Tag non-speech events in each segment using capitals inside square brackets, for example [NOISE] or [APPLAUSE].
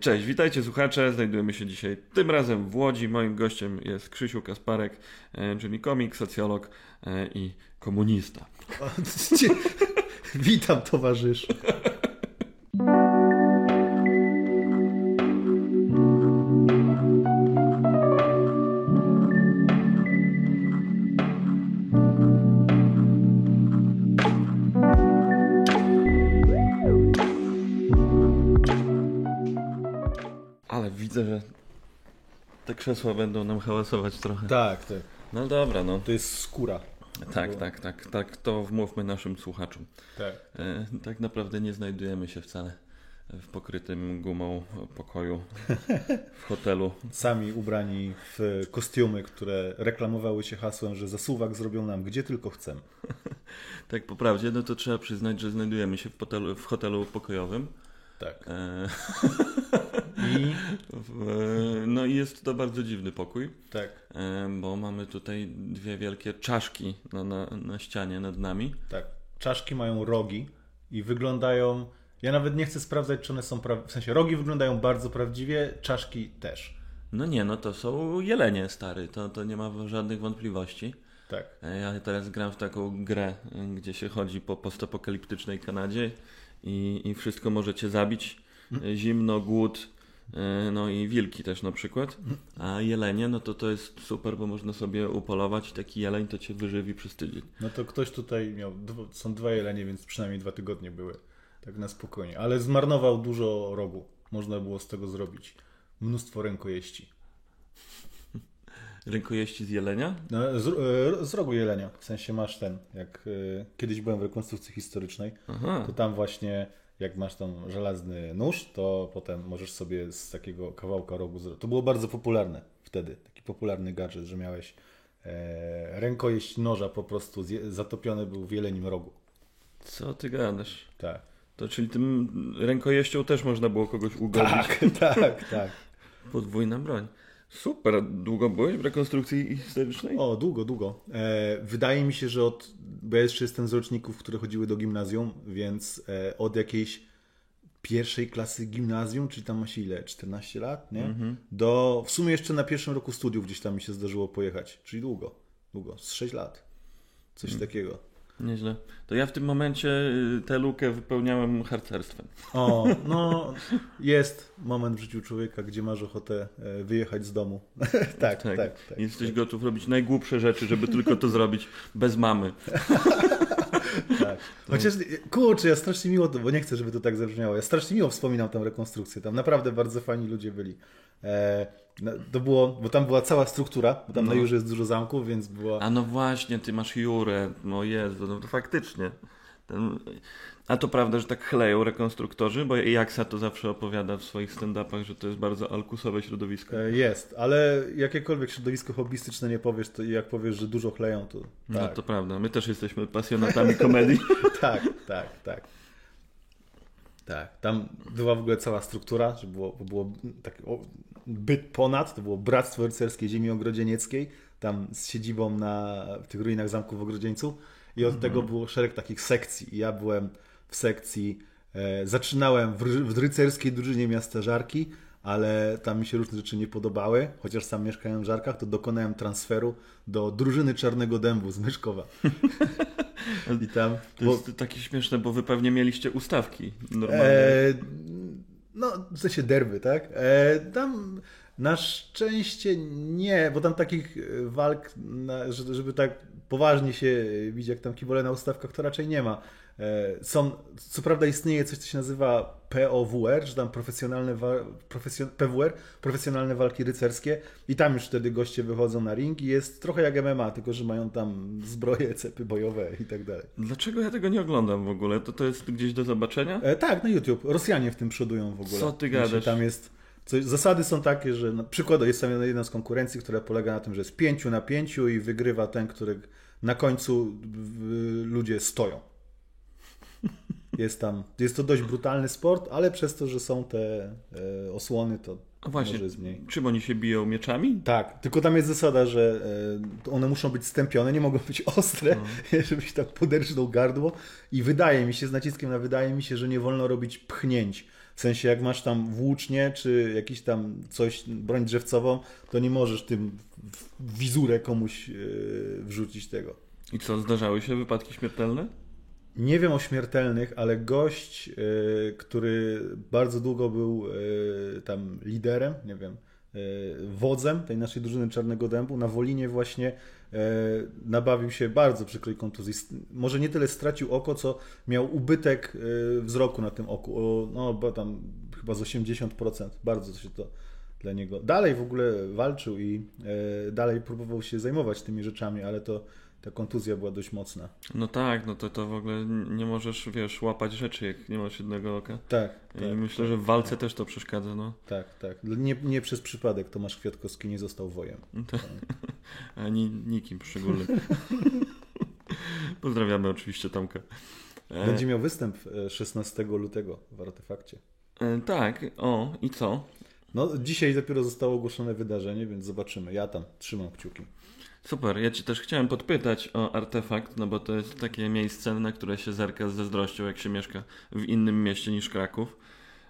Cześć, witajcie słuchacze. Znajdujemy się dzisiaj tym razem w Łodzi. Moim gościem jest Krzysiu Kasparek, e, czyli komik, socjolog e, i komunista. [LAUGHS] Witam towarzyszu. Krzesła będą nam hałasować trochę. Tak, tak. No dobra, no. To jest skóra. Tak, tak, tak, tak. To wmówmy naszym słuchaczom. Tak. E, tak naprawdę nie znajdujemy się wcale w pokrytym gumą pokoju w hotelu. [LAUGHS] Sami ubrani w kostiumy, które reklamowały się hasłem, że zasuwak zrobią nam gdzie tylko chcemy. Tak po prawdzie, no to trzeba przyznać, że znajdujemy się w hotelu, w hotelu pokojowym. Tak. E, [LAUGHS] I w, no i jest to bardzo dziwny pokój, tak, e, bo mamy tutaj dwie wielkie czaszki na, na, na ścianie nad nami. tak. Czaszki mają rogi i wyglądają. Ja nawet nie chcę sprawdzać, czy one są. Pra... W sensie rogi wyglądają bardzo prawdziwie, czaszki też. No nie, no to są jelenie, stary, to, to nie ma żadnych wątpliwości. Tak. E, Ja teraz gram w taką grę, e, gdzie się chodzi po postapokaliptycznej Kanadzie i, i wszystko możecie zabić. E, Zimno, głód, e, no i wilki też na przykład. A jelenie, no to to jest super, bo można sobie upolować taki jeleń to cię wyżywi przez tydzień. No to ktoś tutaj miał. Są dwa jelenie, więc przynajmniej dwa tygodnie były. Tak na spokojnie. Ale zmarnował dużo rogu. Można było z tego zrobić mnóstwo rękojeści. Rękojeści z jelenia? No, z, e, z rogu jelenia. W sensie masz ten, jak e, kiedyś byłem w rekonstrukcji historycznej, Aha, to tam właśnie jak masz tam żelazny nóż, to potem możesz sobie z takiego kawałka rogu zrobić. To było bardzo popularne wtedy, taki popularny gadżet, że miałeś e, rękojeść noża po prostu zatopiony był w jelenim rogu. co ty gadasz? Tak, To czyli tym rękojeścią też można było kogoś ugodzić. tak, [LAUGHS] tak, tak. Podwójna broń. Super, długo byłeś w rekonstrukcji historycznej? O, długo, długo. E, wydaje mi się, że od, bo ja jeszcze jestem z roczników, które chodziły do gimnazjum, więc e, od jakiejś pierwszej klasy gimnazjum, czyli tam ma się ile? 14 lat, nie? Do, w sumie jeszcze na pierwszym roku studiów gdzieś tam mi się zdarzyło pojechać, czyli długo, długo, z 6 lat. Coś takiego. Nieźle. To ja w tym momencie y, tę lukę wypełniałem harcerstwem. O, no jest moment w życiu człowieka, gdzie masz ochotę e, wyjechać z domu. [LAUGHS] tak, tak, tak. tak. Jesteś gotów robić najgłupsze rzeczy, żeby tylko to zrobić bez mamy. [LAUGHS] Tak. Chociaż, kurczę, ja strasznie miło, bo nie chcę, żeby to tak zabrzmiało, ja strasznie miło wspominam tę rekonstrukcję, tam naprawdę bardzo fajni ludzie byli. E, no, to było, bo tam była cała struktura, bo tam No. na Jurze jest dużo zamków, więc była... A no właśnie, ty masz Jurę. No Jezu, no to faktycznie. Ten... A to prawda, że tak chleją rekonstruktorzy? Bo Jaksa to zawsze opowiada w swoich stand-upach, że to jest bardzo alkusowe środowisko. E, jest, ale jakiekolwiek środowisko hobbystyczne nie powiesz, to jak powiesz, że dużo chleją, to No tak, to prawda, my też jesteśmy pasjonatami komedii. [LAUGHS] tak, tak, tak. Tak, tam była w ogóle cała struktura, że było, bo było tak o, byt ponad, to było Bractwo Rycerskie Ziemi Ogrodzienieckiej, tam z siedzibą na w tych ruinach zamku w Ogrodzieńcu i od tego było szereg takich sekcji. I ja byłem w sekcji, e, zaczynałem w, w rycerskiej drużynie miasta Żarki, ale tam mi się różne rzeczy nie podobały, chociaż sam mieszkałem w Żarkach, to dokonałem transferu do drużyny Czarnego Dębu z Myszkowa. [LAUGHS] I tam... To jest takie śmieszne, bo wy pewnie mieliście ustawki normalnie. E, no, w sensie derby, tak? E, tam na szczęście nie, bo tam takich e, walk, na, że- żeby tak poważnie się bić, jak tam kibole na ustawkach, to raczej nie ma. E, są, co prawda istnieje coś, co się nazywa POWR, że tam profesjonalne, profesjon, PWR, profesjonalne walki rycerskie i tam już wtedy goście wychodzą na ring i jest trochę jak MMA, tylko że mają tam zbroje, cepy bojowe i tak dalej. Dlaczego ja tego nie oglądam w ogóle? To to jest gdzieś do zobaczenia? E, tak, na YouTube. Rosjanie w tym przodują w ogóle. Co ty Znaczy, gadasz? Tam jest. Coś, zasady są takie, że na przykład jest tam jedna z konkurencji, która polega na tym, że jest pięciu na pięciu i wygrywa ten, który na końcu ludzie stoją. Jest tam. Jest to dość brutalny sport, ale przez to, że są te e, osłony, to A właśnie, może jest mniej. czym oni się biją mieczami? Tak, tylko tam jest zasada, że e, one muszą być stępione, nie mogą być ostre, [LAUGHS] żebyś tak poderżnął gardło i wydaje mi się, z naciskiem na wydaje mi się, że nie wolno robić pchnięć. W sensie jak masz tam włócznie, czy jakiś tam coś, broń drzewcową, to nie możesz tym w wizurę komuś yy, wrzucić tego. I co, zdarzały się wypadki śmiertelne? Nie wiem o śmiertelnych, ale gość, yy, który bardzo długo był yy, tam liderem, nie wiem, wodzem tej naszej drużyny Czarnego Dębu, na Wolinie właśnie nabawił się bardzo przykrej kontuzji. Może nie tyle stracił oko, co miał ubytek wzroku na tym oku, no bo tam chyba z 80%, bardzo się to dla niego. Dalej w ogóle walczył i dalej próbował się zajmować tymi rzeczami, ale to ta kontuzja była dość mocna. No tak, no to, to w ogóle nie możesz, wiesz, łapać rzeczy, jak nie masz jednego oka. Tak. I tak, myślę, że w walce też to przeszkadza, no. Tak, tak. Nie, nie przez przypadek Tomasz Kwiatkowski nie został wojem. Tak. [LAUGHS] Ani nikim szczególnym. [LAUGHS] Pozdrawiamy oczywiście Tomka. E, Będzie miał występ 16 e, lutego w Artefakcie. E, tak, o i co? No, dzisiaj dopiero zostało ogłoszone wydarzenie, więc zobaczymy. Ja tam trzymam kciuki. Super, ja Ci też chciałem podpytać o artefakt, no bo to jest takie miejsce, na które się zerka z zazdrością, jak się mieszka w innym mieście niż Kraków,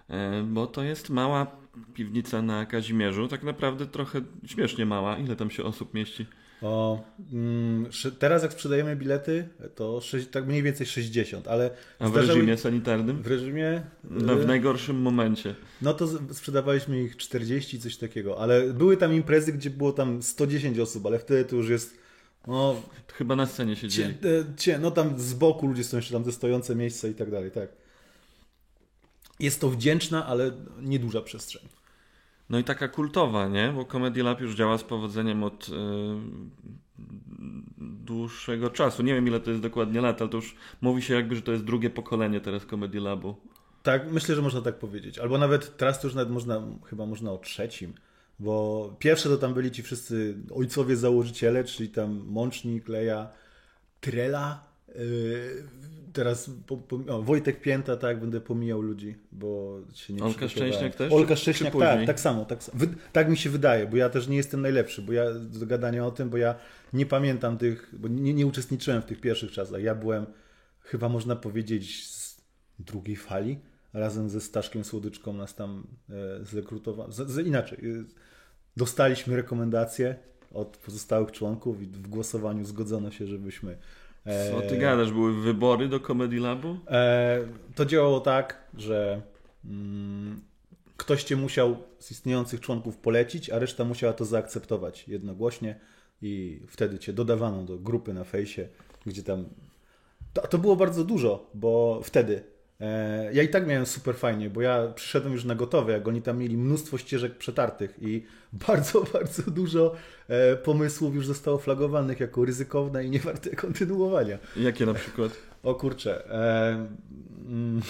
e, bo to jest mała piwnica na Kazimierzu, tak naprawdę trochę śmiesznie mała. Ile tam się osób mieści? O, mm, teraz jak sprzedajemy bilety, to tak mniej więcej 60, ale... A w reżimie sanitarnym? W reżimie... No, w najgorszym momencie. No to sprzedawaliśmy ich 40, coś takiego, ale były tam imprezy, gdzie było tam 110 osób, ale wtedy to już jest... No, Chyba na scenie siedzieli. Cie, cie, no tam z boku ludzie są jeszcze tam te stojące miejsca i tak dalej, tak. Jest to wdzięczna, ale nieduża przestrzeń. No i taka kultowa, nie? Bo Comedy Lab już działa z powodzeniem od yy, dłuższego czasu. Nie wiem ile to jest dokładnie lat, ale to już mówi się jakby, że to jest drugie pokolenie teraz Comedy Labu. Tak, myślę, że można tak powiedzieć. Albo nawet teraz to już nawet można, chyba można o trzecim. Bo pierwsze to tam byli ci wszyscy ojcowie założyciele, czyli tam Mącznik, Leja, Trela, teraz po, po, o, Wojtek Pięta, tak, będę pomijał ludzi, bo się nie Olka Szczęśniak też? Olka Szczęśniak, tak, tak samo, tak, tak mi się wydaje, bo ja też nie jestem najlepszy, bo ja do gadania o tym, bo ja nie pamiętam tych, bo nie, nie uczestniczyłem w tych pierwszych czasach. Ja byłem, chyba można powiedzieć, z drugiej fali, razem ze Staszkiem Słodyczką nas tam e, zrekrutowano. Z, z, inaczej, e, dostaliśmy rekomendacje od pozostałych członków i w głosowaniu zgodzono się, żebyśmy co ty gadasz? Były wybory do Comedy Labu? E, to działało tak, że mm, ktoś cię musiał z istniejących członków polecić, a reszta musiała to zaakceptować jednogłośnie i wtedy cię dodawano do grupy na fejsie, gdzie tam... To, to było bardzo dużo, bo wtedy E, ja i tak miałem super fajnie, bo ja przyszedłem już na gotowe, jak oni tam mieli mnóstwo ścieżek przetartych i [LAUGHS] bardzo, bardzo dużo e, pomysłów już zostało flagowanych jako ryzykowne i niewarte kontynuowania. Jakie na przykład? [LAUGHS] O kurczę. E, mm,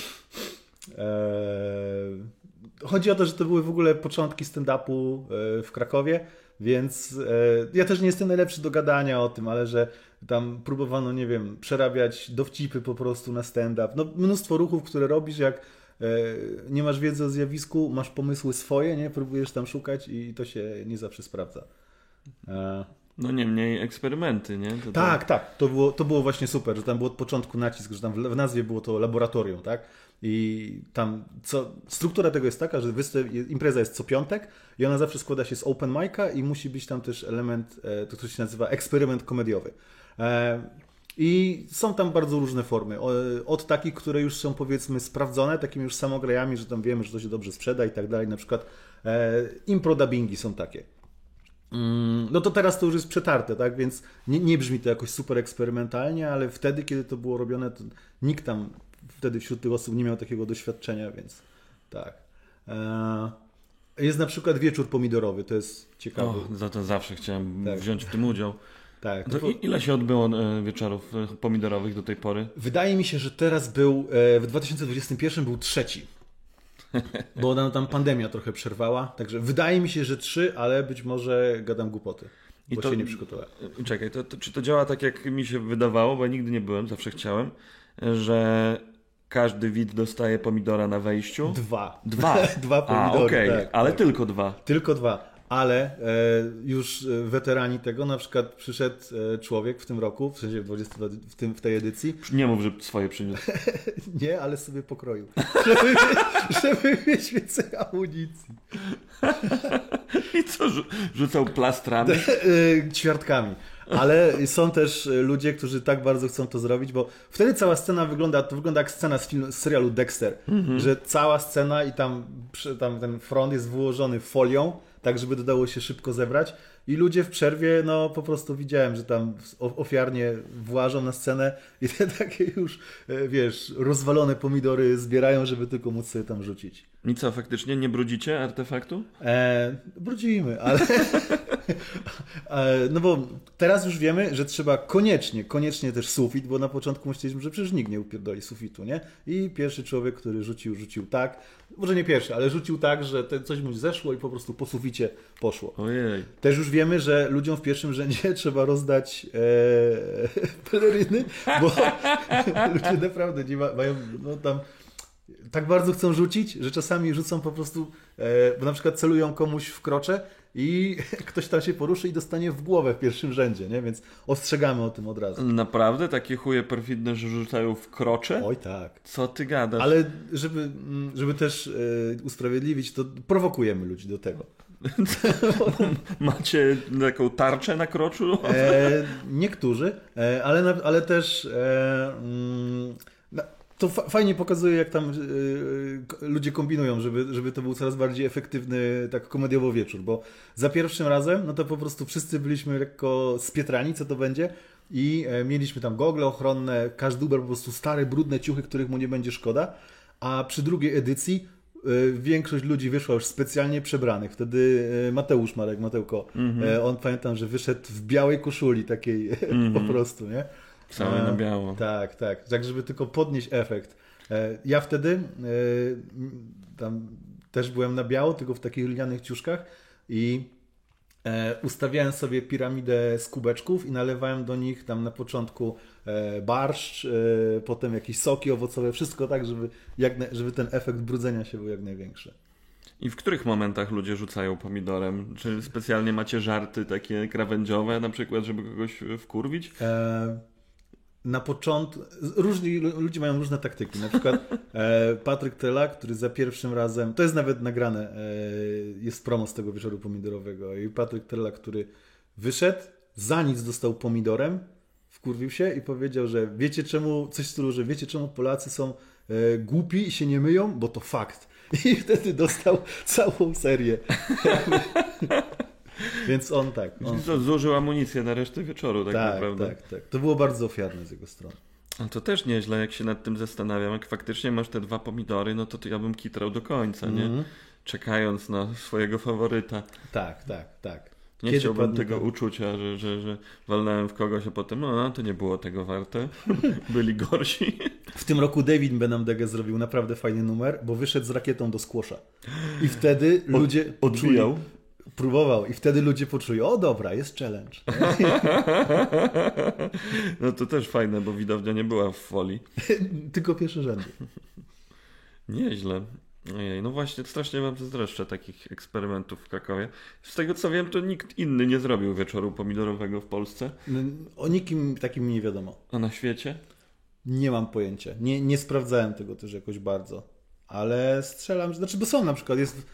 e, chodzi o to, że to były w ogóle początki stand-upu e, w Krakowie, więc e, ja też nie jestem najlepszy do gadania o tym, ale że tam próbowano, nie wiem, przerabiać dowcipy po prostu na stand-up. No, mnóstwo ruchów, które robisz, jak e, nie masz wiedzy o zjawisku, masz pomysły swoje, nie? Próbujesz tam szukać i to się nie zawsze sprawdza. E... No niemniej eksperymenty, nie? To tak, to... tak. To było, to było właśnie super, że tam był od początku nacisk, że tam w nazwie było to laboratorium, tak? I tam co, struktura tego jest taka, że impreza jest co piątek i ona zawsze składa się z open mic'a i musi być tam też element, e, to co się nazywa eksperyment komediowy. E, I są tam bardzo różne formy. Od takich, które już są powiedzmy sprawdzone, takimi już samograjami, że tam wiemy, że to się dobrze sprzeda i tak dalej. Na przykład e, impro dubbingi są takie. Mm, no to teraz to już jest przetarte, tak? Więc nie, nie brzmi to jakoś super eksperymentalnie, ale wtedy, kiedy to było robione, to nikt tam wtedy wśród tych osób nie miał takiego doświadczenia, więc tak. E, jest na przykład wieczór pomidorowy, to jest ciekawe. O, za to zawsze chciałem tak. wziąć w tym udział. Tak. To ile się odbyło e, wieczorów e, pomidorowych do tej pory? Wydaje mi się, że teraz był, w 2021 był trzeci. [LAUGHS] Bo nam tam pandemia trochę przerwała, także wydaje mi się, że trzy, ale być może gadam głupoty. I bo to, się nie przygotowałem. Czekaj, to, to, czy to działa tak, jak mi się wydawało, bo ja nigdy nie byłem, zawsze chciałem, że każdy widz dostaje pomidora na wejściu? Dwa. Dwa? [LAUGHS] dwa pomidory, A, okay. tak, ale tak. tylko dwa. Tylko dwa. Ale e, już e, weterani tego, na przykład przyszedł e, człowiek w tym roku, w sensie w, 20, w, tym, w tej edycji. Nie mów, że swoje przyniósł. [LAUGHS] nie, ale sobie pokroił, [LAUGHS] żeby, żeby mieć więcej amunicji. [LAUGHS] I co, rzucał plastrami? Ćwiartkami. Ale są też ludzie, którzy tak bardzo chcą to zrobić, bo wtedy cała scena wygląda, to wygląda jak scena z, film, z serialu Dexter, mm -hmm. że cała scena i tam, tam ten front jest wyłożony folią, tak żeby dodało się szybko zebrać. I ludzie w przerwie, no po prostu widziałem, że tam ofiarnie włażą na scenę [LAUGHS] i te takie już, e, wiesz, rozwalone pomidory zbierają, żeby tylko móc sobie tam rzucić. I co, faktycznie nie brudzicie artefaktu? E, brudzimy, ale... [LAUGHS] E, no bo teraz już wiemy, że trzeba koniecznie, koniecznie też sufit, bo na początku myśleliśmy, że przecież nikt nie upierdoli sufitu, nie? I pierwszy człowiek, który rzucił, rzucił tak, może nie pierwszy, ale rzucił tak, że coś mu zeszło i po prostu po suficie poszło. Ojej. Też już wiemy, że ludziom w pierwszym rzędzie [LAUGHS] trzeba rozdać e, [LAUGHS] peleryny, bo ludzie naprawdę nie ma, mają no, tam tak bardzo chcą rzucić, że czasami rzucą po prostu, e, bo na przykład celują komuś w krocze i [LAUGHS] ktoś tam się poruszy i dostanie w głowę w pierwszym rzędzie, nie? Więc ostrzegamy o tym od razu. Naprawdę? Takie chuje perfidne, że rzucają w krocze? Oj tak. Co ty gadasz? Ale żeby, mm, żeby też e, usprawiedliwić, to prowokujemy ludzi do tego. [LAUGHS] Macie taką tarczę na kroczu? E, niektórzy, e, ale, ale też e, mm, to fajnie pokazuje, jak tam yy, ludzie kombinują, żeby, żeby to był coraz bardziej efektywny, tak komediowo wieczór, bo za pierwszym razem, no to po prostu wszyscy byliśmy lekko spietrani, co to będzie i e, mieliśmy tam gogle ochronne, każdy ubrał po prostu stare, brudne ciuchy, których mu nie będzie szkoda, a przy drugiej edycji e, większość ludzi wyszła już specjalnie przebranych. Wtedy e, Mateusz Marek, Matełko, mm -hmm. on pamiętam, że wyszedł w białej koszuli takiej mm [LAUGHS] -hmm. po prostu, nie? Całe na biało. Tak, tak. Tak, żeby tylko podnieść efekt. E, ja wtedy e, tam też byłem na biało, tylko w takich lnianych ciuszkach i e, ustawiałem sobie piramidę z kubeczków i nalewałem do nich tam na początku barszcz, potem jakieś soki owocowe, wszystko tak, żeby, jak, żeby ten efekt brudzenia się był jak największy. I w których momentach ludzie rzucają pomidorem? Czy specjalnie macie żarty takie krawędziowe, na przykład, żeby kogoś wkurwić? E na początku, różni ludzie mają różne taktyki. Na przykład [LAUGHS] e, Patryk Tela, który za pierwszym razem, to jest nawet nagrane, e, jest promo z tego wieczoru pomidorowego. I Patryk Tela, który wyszedł, za nic dostał pomidorem, wkurwił się i powiedział, że wiecie czemu, coś w stylu, że wiecie czemu Polacy są e, głupi i się nie myją, bo to fakt. I wtedy dostał całą serię. [LAUGHS] [LAUGHS] Więc on tak. On... Zużył amunicję na resztę wieczoru, tak, tak naprawdę. Tak, tak. To było bardzo ofiarne z jego strony. No to też nieźle, jak się nad tym zastanawiam. Jak faktycznie masz te dwa pomidory, no to, to ja bym kitrał do końca, nie? Mm -hmm. Czekając na swojego faworyta. Tak, tak, tak. Nie Kiedy chciałbym tego uczucia, że, że, że walnąłem w kogoś, a potem, no to nie było tego warte. [LAUGHS] Byli gorsi. W tym roku David Benamdege zrobił naprawdę fajny numer, bo wyszedł z rakietą do skłosza. I wtedy ludzie Od. Próbował i wtedy ludzie poczują, o dobra, jest challenge. [LAUGHS] No to też fajne, bo widownia nie była w folii. [LAUGHS] Tylko pierwsze rzędy. [LAUGHS] Nieźle. Ojej, no właśnie, strasznie mam zazdroszczę takich eksperymentów w Krakowie. Z tego co wiem, to nikt inny nie zrobił wieczoru pomidorowego w Polsce. No, o nikim takim nie wiadomo. A na świecie? Nie mam pojęcia. Nie, nie sprawdzałem tego też jakoś bardzo. Ale strzelam, że, znaczy, bo są na przykład, jest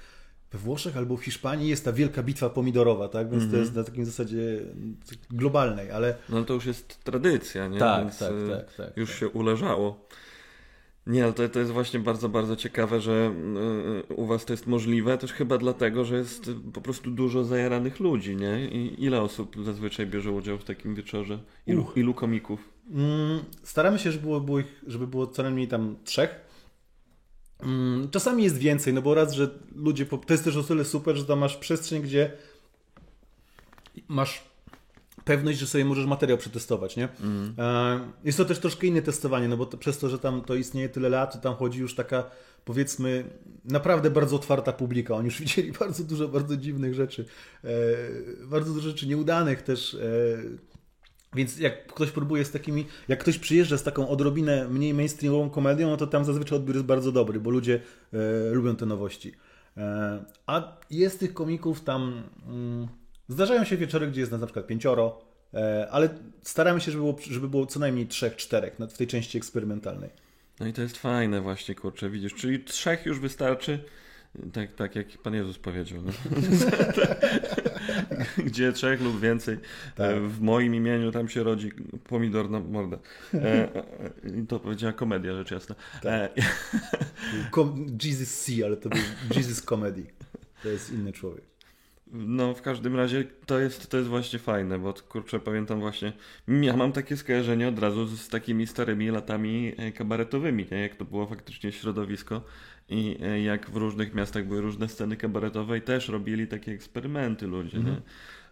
we Włoszech albo w Hiszpanii jest ta wielka bitwa pomidorowa, tak? Więc mm -hmm. to jest mhm. na takim zasadzie globalnej, ale... No to już jest tradycja, nie? Tak, Więc tak, y, tak, tak. Już tak. się uleżało. Nie, ale to, to jest właśnie bardzo, bardzo ciekawe, że y, u Was to jest możliwe, też chyba dlatego, że jest po prostu dużo zajaranych ludzi, nie? I ile osób zazwyczaj bierze udział w takim wieczorze? Ilu, ilu komików? Mm, staramy się, żeby było, było ich, żeby było co najmniej tam trzech, Mm, czasami jest więcej, no bo raz, że ludzie, to jest też o tyle super, że tam masz przestrzeń, gdzie masz pewność, że sobie możesz materiał przetestować, nie? Mm. Jest to też troszkę inne testowanie, no bo to, przez to, że tam to istnieje tyle lat, to tam chodzi już taka, powiedzmy, naprawdę bardzo otwarta publika. Oni już [LAUGHS] widzieli bardzo dużo bardzo dziwnych rzeczy, e, bardzo dużo rzeczy nieudanych też, e, więc jak ktoś próbuje z takimi, jak ktoś przyjeżdża z taką odrobinę mniej mainstreamową komedią, no to tam zazwyczaj odbiór jest bardzo dobry, bo ludzie e, lubią te nowości. E, a jest tych komików tam. Mm, zdarzają się wieczory, gdzie jest nas na przykład pięcioro, e, ale staramy się, żeby było, żeby było co najmniej trzech, czterech w tej części eksperymentalnej. No i to jest fajne właśnie, kurczę, widzisz, czyli trzech już wystarczy, tak, tak jak Pan Jezus powiedział. No. [LAUGHS] [LAUGHS] Gdzie trzech lub więcej. Tak. W moim imieniu tam się rodzi pomidor na mordę. E, e, to powiedziała komedia, rzecz jasna. Tak. [LAUGHS] Jesus C, ale to był Jesus Comedy. To jest inny człowiek. No, w każdym razie to jest, to jest właśnie fajne, bo kurczę, pamiętam właśnie, ja mam takie skojarzenie od razu z, z takimi starymi latami e, kabaretowymi, nie? jak to było faktycznie środowisko i e, jak w różnych miastach były różne sceny kabaretowe i też robili takie eksperymenty ludzie, mm -hmm. nie?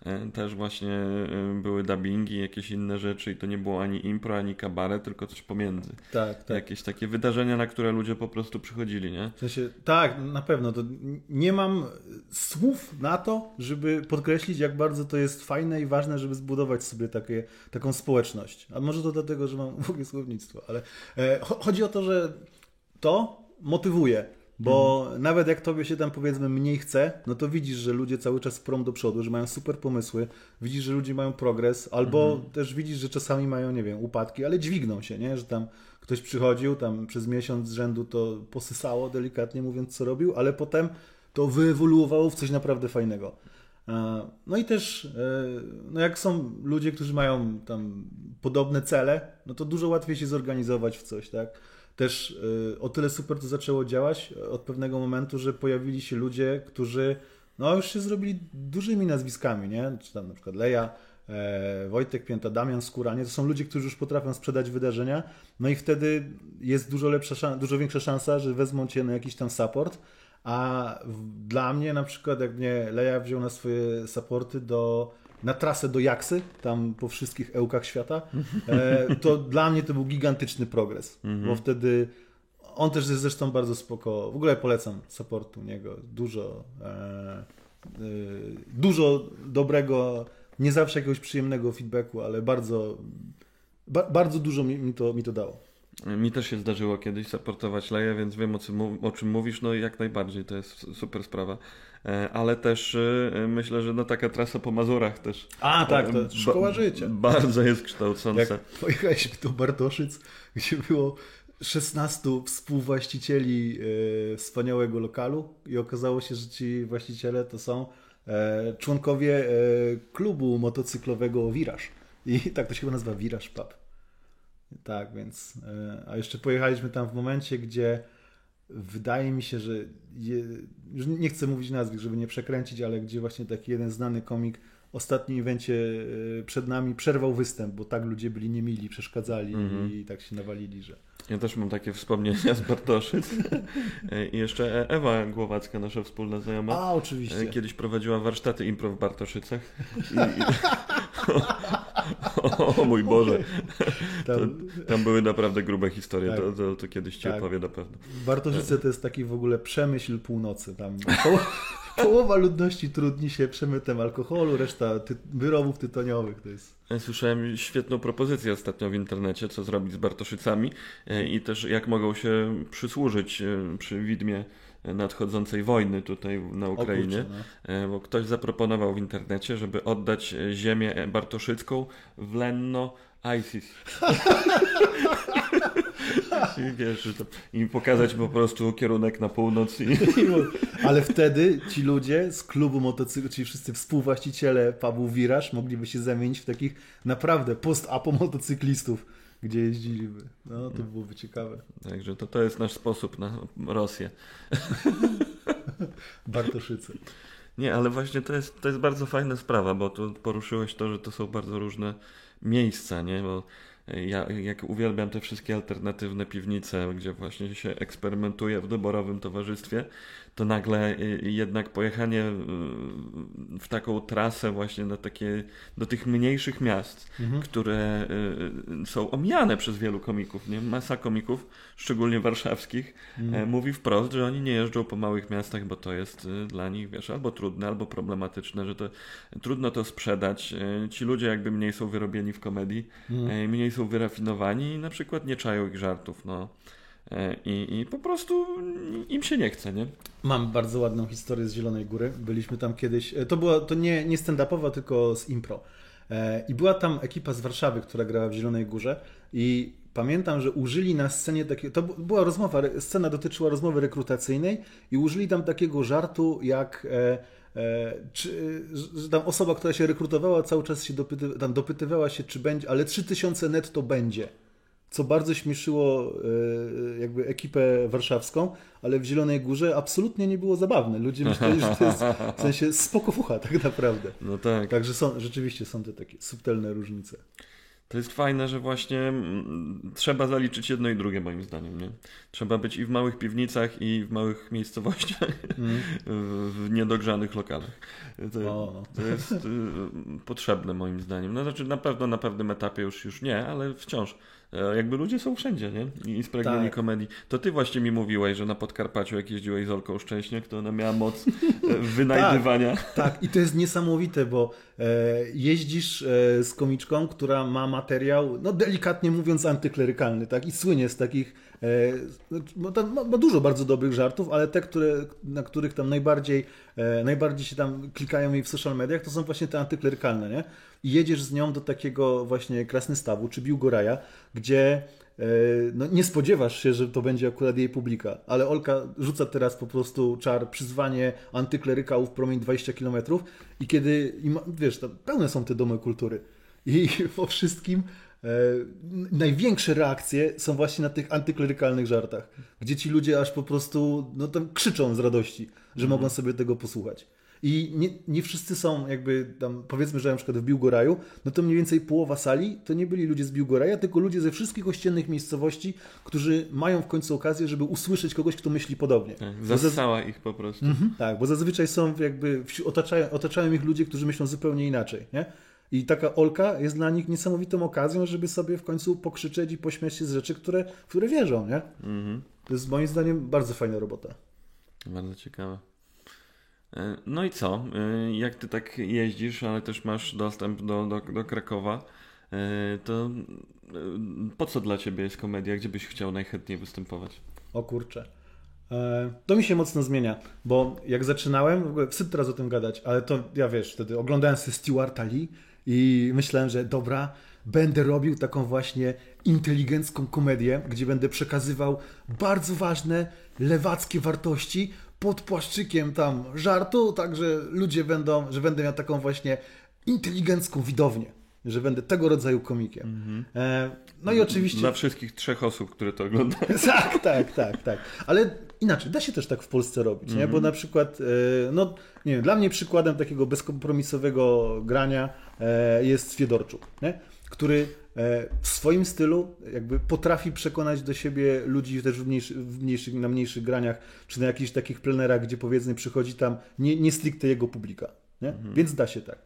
E, też właśnie e, były dubbingi, jakieś inne rzeczy i to nie było ani impro, ani kabaret, tylko coś pomiędzy. Tak, tak. Jakieś takie wydarzenia, na które ludzie po prostu przychodzili, nie? W sensie, tak, na pewno. To nie mam słów na to, żeby podkreślić, jak bardzo to jest fajne i ważne, żeby zbudować sobie takie, taką społeczność. A może to dlatego, że mam [LAUGHS] ogóle słownictwo, ale e, chodzi o to, że to motywuje. Bo mhm. nawet jak tobie się tam powiedzmy mniej chce, no to widzisz, że ludzie cały czas prom do przodu, że mają super pomysły, widzisz, że ludzie mają progres, albo mhm. też widzisz, że czasami mają, nie wiem, upadki, ale dźwigną się, nie? Że tam ktoś przychodził, tam przez miesiąc z rzędu to posysało, delikatnie mówiąc, co robił, ale potem to wyewoluowało w coś naprawdę fajnego. No i też, e, no jak są ludzie, którzy mają tam podobne cele, no to dużo łatwiej się zorganizować w coś, tak? Też y, o tyle super to zaczęło działać od pewnego momentu, że pojawili się ludzie, którzy no już się zrobili dużymi nazwiskami, nie? Czy tam na przykład Leja, e, Wojtek Pięta, Damian Skóra, nie? To są ludzie, którzy już potrafią sprzedać wydarzenia, no i wtedy jest dużo lepsza, dużo większa szansa, że wezmą cię na jakiś tam support, a dla mnie na przykład, jak mnie Leja wziął na swoje supporty do na trasę do Jaksy, tam po wszystkich ełkach świata, e, to dla mnie to był gigantyczny progres, bo mhm. wtedy on też jest zresztą bardzo spoko. W ogóle polecam supportu niego. Dużo, e, e, dużo dobrego, nie zawsze jakiegoś przyjemnego feedbacku, ale bardzo, ba, bardzo dużo mi, mi, to, mi to dało. Mi też się zdarzyło kiedyś supportować Leję, więc wiem o, o czym mówisz, no i jak najbardziej, to jest super sprawa. E, ale też e, myślę, że no taka trasa po Mazurach też. A tak, to jest szkoła życia. Bardzo jest kształcąca. Jak pojechaliśmy do Bartoszyc, gdzie było 16 współwłaścicieli e, wspaniałego lokalu i okazało się, że ci właściciele to są członkowie klubu motocyklowego Wiraż. I tak to się chyba nazywa Wiraż Pub. Tak, więc. A jeszcze pojechaliśmy tam w momencie, gdzie wydaje mi się, że je, już nie chcę mówić nazwisk, żeby nie przekręcić, ale gdzie właśnie taki jeden znany komik w ostatnim evencie e, przed nami przerwał występ, bo tak ludzie byli niemili, przeszkadzali mm -hmm. i tak się nawalili, że... Ja też mam takie wspomnienia z Bartoszyc. E, I jeszcze Ewa Głowacka, nasza wspólna znajoma. A, oczywiście. E, kiedyś prowadziła warsztaty impro w Bartoszycach. I, i... [LAUGHS] O, mój Boże. Tam, to, tam były naprawdę grube historie, tak. to, to, to, kiedyś ci tak. opowie na pewno. Bartoszyce to jest taki w ogóle przemyśl północy. Tam [LAUGHS] połowa ludności trudni się przemytem alkoholu, reszta ty wyrobów tytoniowych. To jest... Słyszałem świetną propozycję ostatnio w internecie, co zrobić z Bartoszycami e, i też jak mogą się przysłużyć e, przy widmie nadchodzącej wojny tutaj na Ukrainie, no. E, bo ktoś zaproponował w internecie, żeby oddać ziemię bartoszycką w Lenno ISIS. [LAUGHS] I wiesz, i pokazać po prostu kierunek na północ. I... Ale wtedy ci ludzie z klubu motocyklu, czyli wszyscy współwłaściciele pubu Wiraż mogliby się zamienić w takich naprawdę post-apo motocyklistów gdzie jeździliby. No, to byłoby ciekawe. Także to, to jest nasz sposób na Rosję. [LAUGHS] Bartoszyce. Nie, ale właśnie to jest, to jest bardzo fajna sprawa, bo tu poruszyłeś to, że to są bardzo różne miejsca, nie? Bo ja jak uwielbiam te wszystkie alternatywne piwnice, gdzie właśnie się eksperymentuje w doborowym towarzystwie, to nagle y, jednak pojechanie y, w taką trasę właśnie na takie, do tych mniejszych miast, mhm. które y, są omijane przez wielu komików, nie? Masa komików, szczególnie warszawskich, mhm. E, mówi wprost, że oni nie jeżdżą po małych miastach, bo to jest dla nich, wiesz, albo trudne, albo problematyczne, że to trudno to sprzedać. E, ci ludzie jakby mniej są wyrobieni w komedii, mhm. E, mniej są wyrafinowani i na przykład nie czają ich żartów, no. E, i, i po prostu im się nie chce, nie? Mam bardzo ładną historię z Zielonej Góry. Byliśmy tam kiedyś, e, to była to nie, nie stand-upowa, tylko z impro. E, I była tam ekipa z Warszawy, która grała w Zielonej Górze i pamiętam, że użyli na scenie takiego, to była rozmowa, scena dotyczyła rozmowy rekrutacyjnej i użyli tam takiego żartu jak czy, że tam osoba, która się rekrutowała cały czas się dopyty, tam dopytywała się, czy będzie, ale 3000 netto będzie co bardzo śmieszyło e, jakby ekipę warszawską, ale w Zielonej Górze absolutnie nie było zabawne. Ludzie myśleli, że to jest w sensie spokofucha tak naprawdę. No tak. Także są, rzeczywiście są te takie subtelne różnice. To jest fajne, że właśnie mm, trzeba zaliczyć jedno i drugie moim zdaniem. Nie? Trzeba być i w małych piwnicach, i w małych miejscowościach, mm. [LAUGHS] w niedogrzanych lokalach. To, to jest y, potrzebne moim zdaniem. No, znaczy na pewno na pewnym etapie już, już nie, ale wciąż jakby ludzie są wszędzie, nie? I spragnieni tak. komedii. To ty właśnie mi mówiłeś, że na Podkarpaciu, jak jeździłeś z Olką Szczęśniak, to ona miała moc e, [LAUGHS] wynajdywania. tak, tak, i to jest niesamowite, bo e, jeździsz e, z komiczką, która ma materiał, no delikatnie mówiąc, antyklerykalny, tak? I słynie z takich no, tam ma, ma, dużo bardzo dobrych żartów, ale te, które, na których tam najbardziej, e, najbardziej się tam klikają jej w social mediach, to są właśnie te antyklerykalne, nie? I jedziesz z nią do takiego właśnie Krasnystawu czy Biłgoraja, gdzie e, no, nie spodziewasz się, że to będzie akurat jej publika, ale Olka rzuca teraz po prostu czar przyzwanie antyklerykałów promień 20 km i kiedy, wiesz, pełne są te domy kultury i [LAUGHS] po wszystkim E, największe reakcje są właśnie na tych antyklerykalnych żartach, gdzie ci ludzie aż po prostu no, tam krzyczą z radości, że mm. mogą sobie tego posłuchać. I nie, nie wszyscy są jakby tam, powiedzmy, że na przykład w Biłgoraju, no to mniej więcej połowa sali to nie byli ludzie z Biłgoraja, tylko ludzie ze wszystkich ościennych miejscowości, którzy mają w końcu okazję, żeby usłyszeć kogoś, kto myśli podobnie. Tak, zasysała ich po prostu. Mhm, tak, bo zazwyczaj są jakby, otaczają, otaczają ich ludzie, którzy myślą zupełnie inaczej, nie? I taka Olka jest dla nich niesamowitą okazją, żeby sobie w końcu pokrzyczeć i pośmiać się z rzeczy, które, w które wierzą, nie? Mhm. To jest moim zdaniem bardzo fajna robota. Bardzo ciekawe. E, no i co? E, jak ty tak jeździsz, ale też masz dostęp do, do, do Krakowa, e, to po co dla ciebie jest komedia? Gdzie byś chciał najchętniej występować? O kurczę. To mi się mocno zmienia, bo jak zaczynałem, w ogóle wstyd teraz o tym gadać, ale to ja wiesz, wtedy oglądałem sobie Stewarta Lee i myślałem, że dobra, będę robił taką właśnie inteligencką komedię, gdzie będę przekazywał bardzo ważne lewackie wartości pod płaszczykiem tam żartu, tak że ludzie będą, że będę miał taką właśnie inteligencką widownię, że będę tego rodzaju komikiem. Mm -hmm. e, no i oczywiście... Dla wszystkich trzech osób, które to oglądają. [LAUGHS] tak, tak, tak, tak. Ale inaczej, da się też tak w Polsce robić, mm -hmm. nie? Bo mhm. na przykład, e, no nie wiem, dla mnie przykładem takiego bezkompromisowego grania jest Fiedorczuk, nie? który e, w swoim stylu jakby potrafi przekonać do siebie ludzi też w, mniejszy, w mniejszych, na mniejszych graniach, czy na jakichś takich plenerach, gdzie powiedzmy przychodzi tam nie, nie stricte jego publika. Nie? Mhm. Więc da się tak.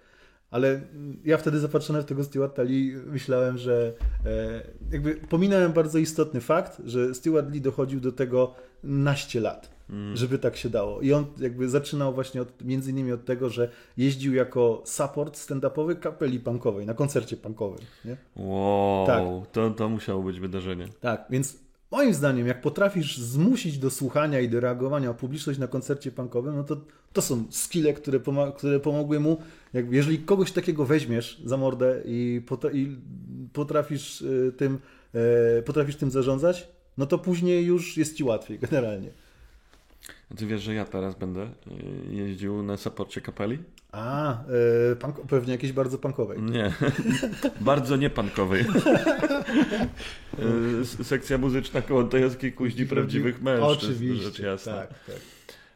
Ale ja wtedy zapatrzony w tego Stewarta Lee myślałem, że e, jakby pominąłem bardzo istotny fakt, że Stewart Lee dochodził do tego naście lat mm. żeby tak się dało. I on jakby zaczynał właśnie od, między innymi od tego, że jeździł jako support stand-upowy kapeli punkowej, na koncercie punkowym. Nie? Wow, tak. to, to musiało być wydarzenie. Tak, więc moim zdaniem, jak potrafisz zmusić do słuchania i do reagowania publiczność na koncercie punkowym, no to to są skille, które, poma- które pomogły mu. Jakby, jeżeli kogoś takiego weźmiesz za mordę i, i potrafisz, y, tym, y, potrafisz tym zarządzać, no to później już jest ci łatwiej generalnie. Ty wiesz, że ja teraz będę y, jeździł na saporcie kapeli? A, yy, pewnie jakiejś bardzo punkowej. Nie, [LAUGHS] bardzo niepankowej. yy, [LAUGHS] sekcja muzyczna kołątajowskiej kuźni prawdziwych mężczyzn. Oczywiście, rzecz jasna. tak, tak.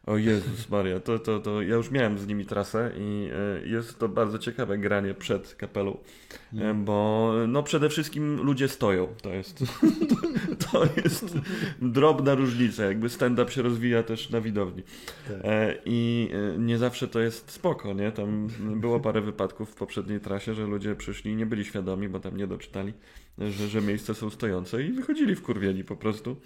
O Jezus Maria, to, to, to ja już miałem z nimi trasę i e, jest to bardzo ciekawe granie przed kapelą, mm. bo no przede wszystkim ludzie stoją, to jest, [LAUGHS] to, to jest drobna różnica, jakby stand-up się rozwija też na widowni tak. i nie zawsze to jest spoko, nie, tam było parę wypadków w poprzedniej trasie, że ludzie przyszli i nie byli świadomi, bo tam nie doczytali, że, że miejsca są stojące i wychodzili w kurwieni po prostu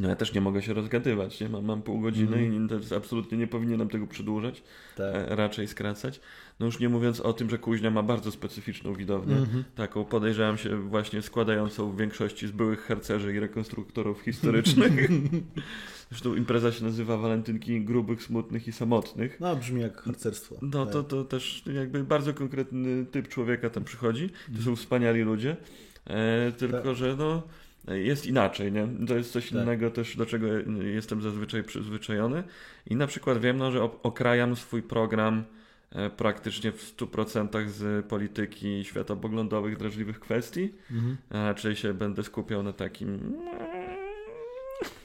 No ja też nie mogę się rozgadywać, nie? Mam, mam pół godziny Mhm. i to absolutnie nie powinienem tego przedłużać, Tak. e, raczej skracać. No już nie mówiąc o tym, że Kuźnia ma bardzo specyficzną widownię, Mhm. taką podejrzewam się właśnie składającą w większości z byłych harcerzy i rekonstruktorów historycznych. [LAUGHS] Zresztą impreza się nazywa Walentynki grubych, smutnych i samotnych. No, brzmi jak harcerstwo. No to, Tak. to też jakby bardzo konkretny typ człowieka tam przychodzi. To są wspaniali ludzie, e, tylko Tak. że no jest inaczej, nie? To jest coś Tak. innego też, do czego jestem zazwyczaj przyzwyczajony. I na przykład wiem, no, że okrajam swój program e, praktycznie w 100% z polityki światopoglądowych, drażliwych kwestii, Mhm. raczej się będę skupiał na takim,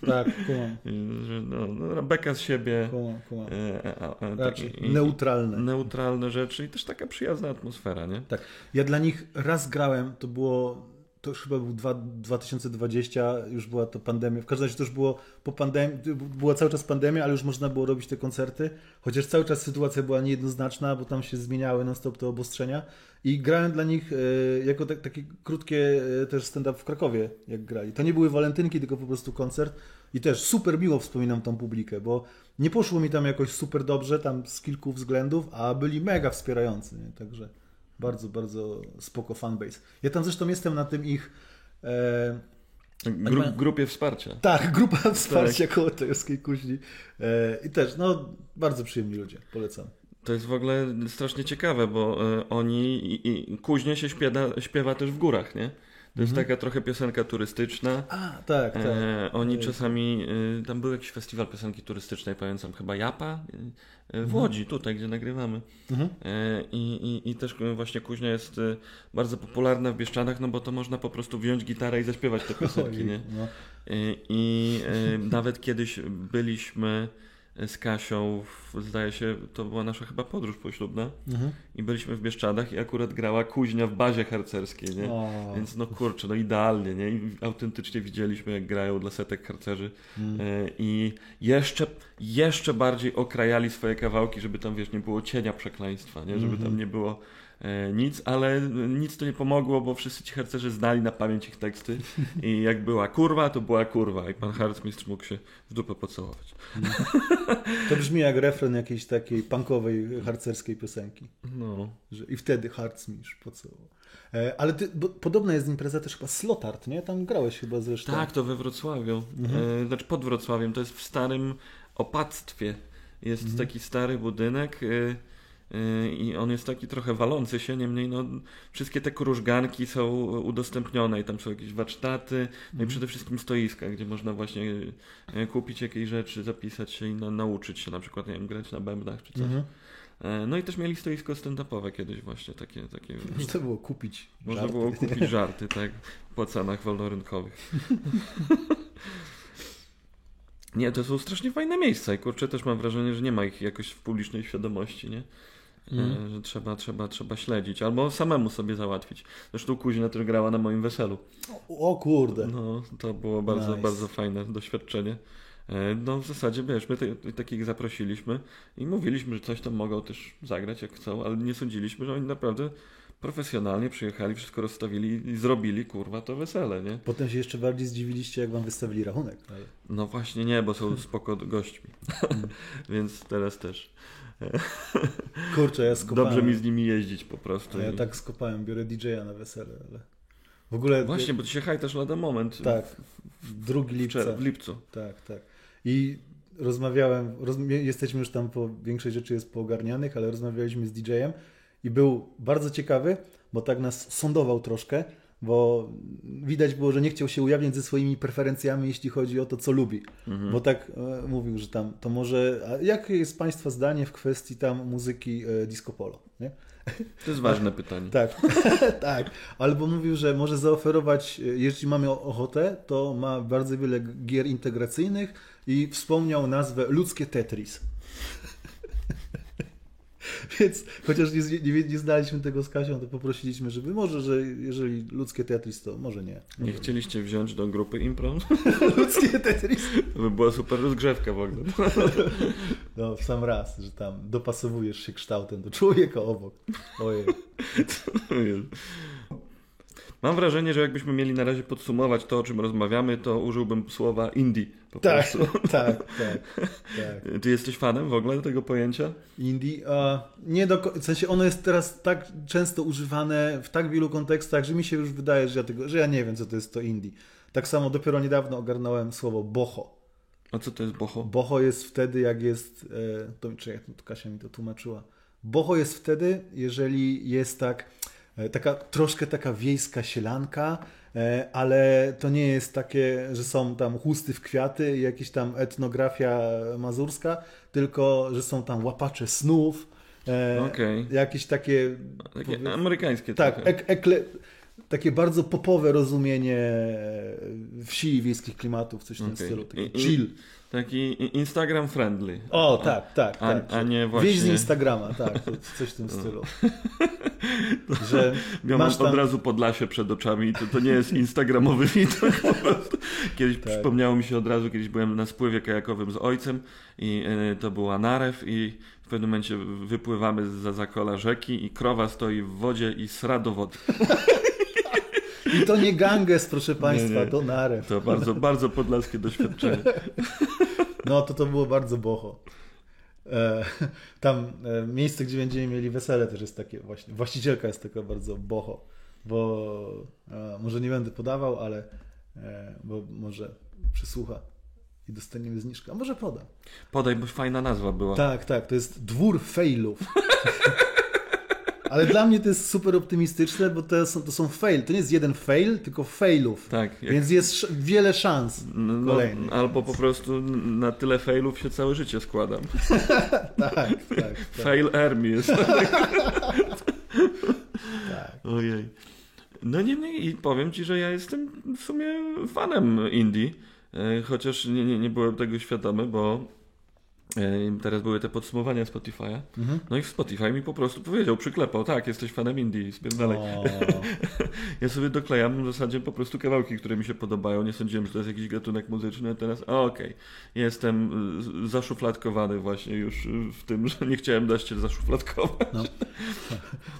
Tak, kumam, [LAUGHS] no, no, beka z siebie, kumam, kumam. e, a, Raczej i- neutralne. neutralne rzeczy i też taka przyjazna atmosfera, nie? Tak. Ja dla nich raz grałem, to było, to już chyba był dwa, 2020, już była to pandemia. W każdym razie to już było po pandemii, była cały czas pandemia, ale już można było robić te koncerty, chociaż cały czas sytuacja była niejednoznaczna, bo tam się zmieniały non-stop te obostrzenia. I grałem dla nich e, jako tak, takie krótkie e, też stand-up w Krakowie, jak grali. To nie były walentynki, tylko po prostu koncert. I też super miło wspominam tą publikę, bo nie poszło mi tam jakoś super dobrze, tam z kilku względów, a byli mega wspierający, nie? także bardzo, bardzo spoko fanbase. Ja tam zresztą jestem na tym ich, e, Gru, ma- grupie wsparcia. tak, grupa wsparcia koło Tajowskiej Kuźni e, i też, no, bardzo przyjemni ludzie, polecam. To jest w ogóle strasznie ciekawe, bo e, oni i, i kuźnie się śpiewa, śpiewa też w górach, nie? To jest taka trochę piosenka turystyczna. A, tak, tak. E, oni Ej. czasami, e, tam był jakiś festiwal piosenki turystycznej, pamiętam, chyba Japa e, e, w Łodzi, tutaj, gdzie nagrywamy. Mhm. E, I, i, I też e, właśnie kuźnia jest e, bardzo popularna w Bieszczadach, no bo to można po prostu wziąć gitarę i zaśpiewać te [LAUGHS] piosenki, Ojej, nie? no. I, i e, nawet kiedyś byliśmy z Kasią, w, zdaje się, to była nasza chyba podróż poślubna Mhm. i byliśmy w Bieszczadach i akurat grała kuźnia w bazie harcerskiej, nie? O, Więc no kurczę, no idealnie, nie? I autentycznie widzieliśmy, jak grają dla setek harcerzy e, i jeszcze, jeszcze bardziej okrajali swoje kawałki, żeby tam, wiesz, nie było cienia przekleństwa, nie? Żeby tam Mhm. nie było nic, ale nic to nie pomogło, bo wszyscy ci harcerzy znali na pamięć ich teksty [LAUGHS] i jak była kurwa, to była kurwa i pan harcmistrz mógł się w dupę pocałować. [LAUGHS] To brzmi jak refren jakiejś takiej punkowej, harcerskiej piosenki. No. Że I wtedy harcmistrz pocałował. E, ale ty, podobna jest impreza też chyba Slotart, nie? Tam grałeś chyba zresztą. Tak, to we Wrocławiu. Mhm. E, znaczy pod Wrocławiem. To jest w starym opactwie. Jest Mhm. taki stary budynek e, e, i on jest taki trochę walący się, niemniej no, wszystkie te krużganki są udostępnione i tam są jakieś warsztaty, no i Mhm. przede wszystkim stoiska, gdzie można właśnie e, kupić jakieś rzeczy, zapisać się i na, nauczyć się na przykład, nie wiem, grać na bębnach czy coś. Mhm. E, no i też mieli stoisko stand-upowe kiedyś właśnie, takie, takie [LAUGHS] Można było kupić. można żarty. było kupić [LAUGHS] żarty, tak, po cenach wolnorynkowych. [LAUGHS] Nie, to są strasznie fajne miejsca i kurczę, też mam wrażenie, że nie ma ich jakoś w publicznej świadomości, nie? E, że trzeba, trzeba, trzeba śledzić, albo samemu sobie załatwić. Zresztą Kuzina też grała na moim weselu. O, o kurde. No, to było bardzo, Nice. bardzo fajne doświadczenie. E, No w zasadzie, wiesz, my te, takich zaprosiliśmy i mówiliśmy, że coś tam mogą też zagrać jak chcą, ale nie sądziliśmy, że oni naprawdę profesjonalnie przyjechali, wszystko rozstawili i zrobili, kurwa, to wesele, nie? Potem się jeszcze bardziej zdziwiliście, jak wam wystawili rachunek. Ale... No właśnie nie, bo są spoko gośćmi. [LAUGHS] Więc teraz też. [LAUGHS] Kurczę, ja skopałem. Dobrze mi z nimi jeździć po prostu. A ja tak skopałem, biorę DJ-a na wesele, ale... W ogóle... Właśnie, bo ty się hajtasz lada moment. Tak, drugi lipca. w lipcu. Tak, tak. I rozmawiałem, rozm- jesteśmy już tam po, większość rzeczy jest poogarnianych, ale rozmawialiśmy z DJ-em i był bardzo ciekawy, bo tak nas sądował troszkę, bo widać było, że nie chciał się ujawniać ze swoimi preferencjami, jeśli chodzi o to, co lubi. Mhm. Bo tak e, mówił, że tam to może. A jakie jest Państwa zdanie w kwestii tam muzyki e, disco polo? Nie? To jest ważne pytanie. Tak, [LAUGHS] tak. Albo mówił, że może zaoferować, e, jeśli mamy ochotę, to ma bardzo wiele gier integracyjnych i wspomniał nazwę ludzkie Tetris. [LAUGHS] Więc chociaż nie, nie, nie znaliśmy tego z Kasią, to poprosiliśmy, żeby może, że jeżeli ludzkie Tetris, to może nie. Nie chcieliście wziąć do grupy impro? [LAUGHS] ludzkie Tetris. To by była super rozgrzewka w ogóle. [LAUGHS] No, w sam raz, że tam dopasowujesz się kształtem do człowieka obok. Ojej. Mam wrażenie, że jakbyśmy mieli na razie podsumować to, o czym rozmawiamy, to użyłbym słowa indie po Tak, prostu. [LAUGHS] tak, tak, tak. [LAUGHS] Ty jesteś fanem w ogóle tego pojęcia? Indie, a nie do, w sensie ono jest teraz tak często używane w tak wielu kontekstach, że mi się już wydaje, że ja, tego, że ja nie wiem, co to jest to indie. Tak samo dopiero niedawno ogarnąłem słowo boho. A co to jest boho? Boho jest wtedy, jak jest. e, To, czekaj, to Kasia mi to tłumaczyła. Boho jest wtedy, jeżeli jest tak. E, Taka troszkę taka wiejska sielanka, e, ale to nie jest takie, że są tam chusty w kwiaty i jakieś tam etnografia mazurska, tylko że są tam łapacze snów, e, Okej. jakieś takie. Takie powie- amerykańskie tak, ek, ekle, takie bardzo popowe rozumienie wsi i wiejskich klimatów, coś w tym Okej. stylu. Taki i- chill. Taki Instagram friendly. O, tak, tak, A, tak. a nie Wieś z właśnie... Instagrama, tak, to coś w tym stylu. [LAUGHS] Że Miałem masz tam... od razu Podlasie przed oczami, to, to nie jest instagramowy [LAUGHS] widok po prostu. Kiedyś Tak. przypomniało mi się od razu, kiedyś byłem na spływie kajakowym z ojcem i e, to była narew i w pewnym momencie wypływamy za zakola rzeki i krowa stoi w wodzie i sra do wody. [LAUGHS] I to nie Ganges, proszę Państwa, Nie, nie. to narew. To bardzo, bardzo podlaskie doświadczenie. No to to było bardzo boho. E, tam e, miejsce, gdzie będziemy mieli wesele też jest takie właśnie, właścicielka jest taka bardzo boho, bo e, może nie będę podawał, ale bo może przysłucha i dostaniemy zniżkę, a może podam. Podaj, bo fajna nazwa była. Tak, tak, to jest dwór failów. [LAUGHS] Ale dla mnie to jest super optymistyczne, bo to są, to są fail. To nie jest jeden fail, tylko failów. Tak, jak- Więc jest wiele szans No, kolejnych. albo po prostu na tyle failów się całe życie składam. [LAUGHS] Tak, tak, tak. Fail Army jest. tak. Ojej. No niemniej i powiem Ci, że ja jestem w sumie fanem indie, e, chociaż nie, nie, nie byłem tego świadomy, bo teraz były te podsumowania Spotify'a. Mhm. No i Spotify mi po prostu powiedział, przyklepał, tak, jesteś fanem indie, spierdalaj. [LAUGHS] Ja sobie doklejam w zasadzie po prostu kawałki, które mi się podobają. Nie sądziłem, że to jest jakiś gatunek muzyczny, a teraz okej. Jestem y, zaszufladkowany właśnie już y, w tym, że nie chciałem dać cię zaszufladkować. no.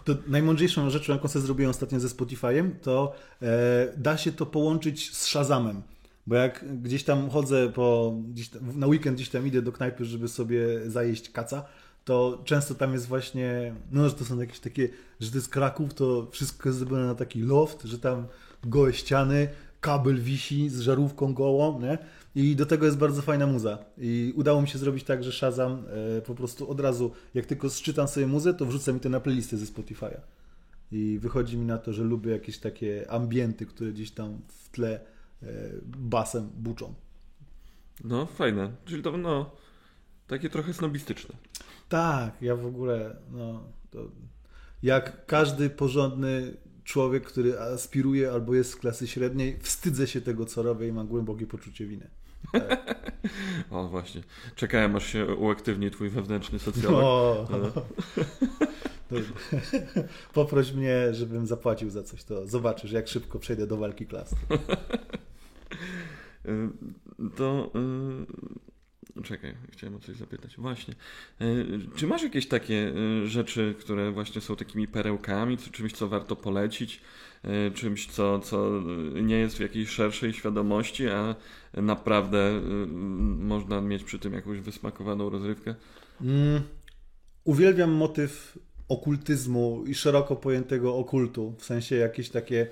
To najmądrzejszą rzeczą, jaką sobie zrobiłem ostatnio ze Spotify'em, to e, da się to połączyć z Shazamem. Bo jak gdzieś tam chodzę po, tam, na weekend gdzieś tam idę do knajpy, żeby sobie zajeść kaca, to często tam jest właśnie, no że to są jakieś takie, że to jest Kraków, to wszystko jest zrobione na taki loft, że tam gołe ściany, kabel wisi z żarówką gołą, nie? I do tego jest bardzo fajna muza. I udało mi się zrobić tak, że Shazam e, po prostu od razu, jak tylko sczytam sobie muzę, to wrzucę mi to na playlistę ze Spotify'a. I wychodzi mi na to, że lubię jakieś takie ambienty, które gdzieś tam w tle basem buczą. No, fajne. Czyli to, no, takie trochę snobistyczne. Tak, ja w ogóle, no, jak każdy porządny człowiek, który aspiruje albo jest z klasy średniej, wstydzę się tego, co robię i mam głębokie poczucie winy. [LAUGHS] O, właśnie. Czekałem, aż się uaktywni twój wewnętrzny socjolog. O, No. [LAUGHS] to, poproś mnie, żebym zapłacił za coś, to zobaczysz, jak szybko przejdę do walki klas. [LAUGHS] Y, To. y, Czekaj, chciałem o coś zapytać. Właśnie. Y, Czy masz jakieś takie rzeczy, które właśnie są takimi perełkami, czymś, co warto polecić, czymś, co, co nie jest w jakiejś szerszej świadomości, a naprawdę można mieć przy tym jakąś wysmakowaną rozrywkę? Mm, uwielbiam motyw okultyzmu i szeroko pojętego okultu, w sensie jakieś takie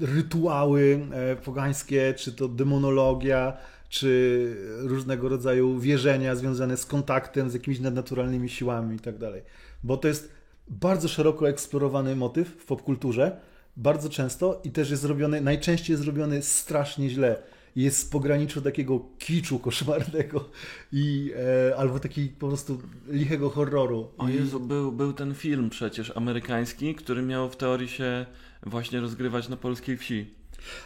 rytuały e, pogańskie, czy to demonologia, czy różnego rodzaju wierzenia związane z kontaktem z jakimiś nadnaturalnymi siłami i tak dalej. Bo to jest bardzo szeroko eksplorowany motyw w popkulturze, bardzo często i też jest zrobiony, najczęściej jest zrobiony strasznie źle. Jest z pograniczu takiego kiczu koszmarnego i e, albo takiego po prostu lichego horroru. O Jezu, był, był ten film przecież amerykański, który miał w teorii się właśnie rozgrywać na polskiej wsi.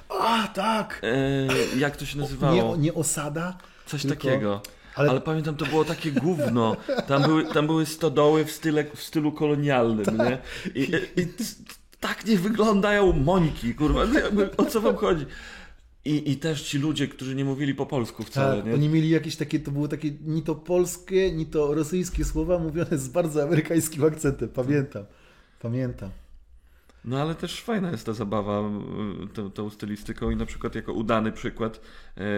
A, tak! E, jak to się nazywało? Nie, nie osada, Coś tylko- takiego. ale, Ale pamiętam, to było takie gówno. Tam były, tam były stodoły w, style, w stylu kolonialnym, nie? I, i, i tak nie wyglądają mońki, kurwa. O co wam chodzi? I, I też ci ludzie, którzy nie mówili po polsku wcale, tak, nie? oni mieli jakieś takie, to były takie ni to polskie, ni to rosyjskie słowa mówione z bardzo amerykańskim akcentem. Pamiętam, pamiętam. No ale też fajna jest ta zabawa tą, tą stylistyką i na przykład jako udany przykład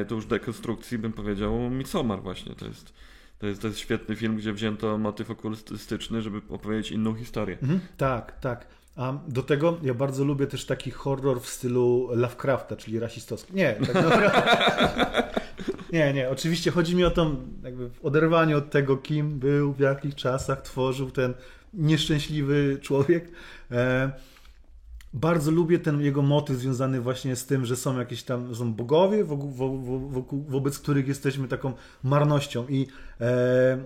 y, to już dekonstrukcji bym powiedział Midsommar właśnie. To jest, to jest, to jest świetny film, gdzie wzięto motyw okultystyczny, żeby opowiedzieć inną historię. Mhm, tak, tak. A do tego ja bardzo lubię też taki horror w stylu Lovecrafta, czyli rasistowski. Nie, tak naprawdę. [LAUGHS] nie, nie. Oczywiście chodzi mi o to jakby w oderwaniu od tego, kim był, w jakich czasach tworzył ten nieszczęśliwy człowiek. E, bardzo lubię ten jego motyw związany właśnie z tym, że są jakieś tam są bogowie, wokół, wobec których jesteśmy taką marnością. I e,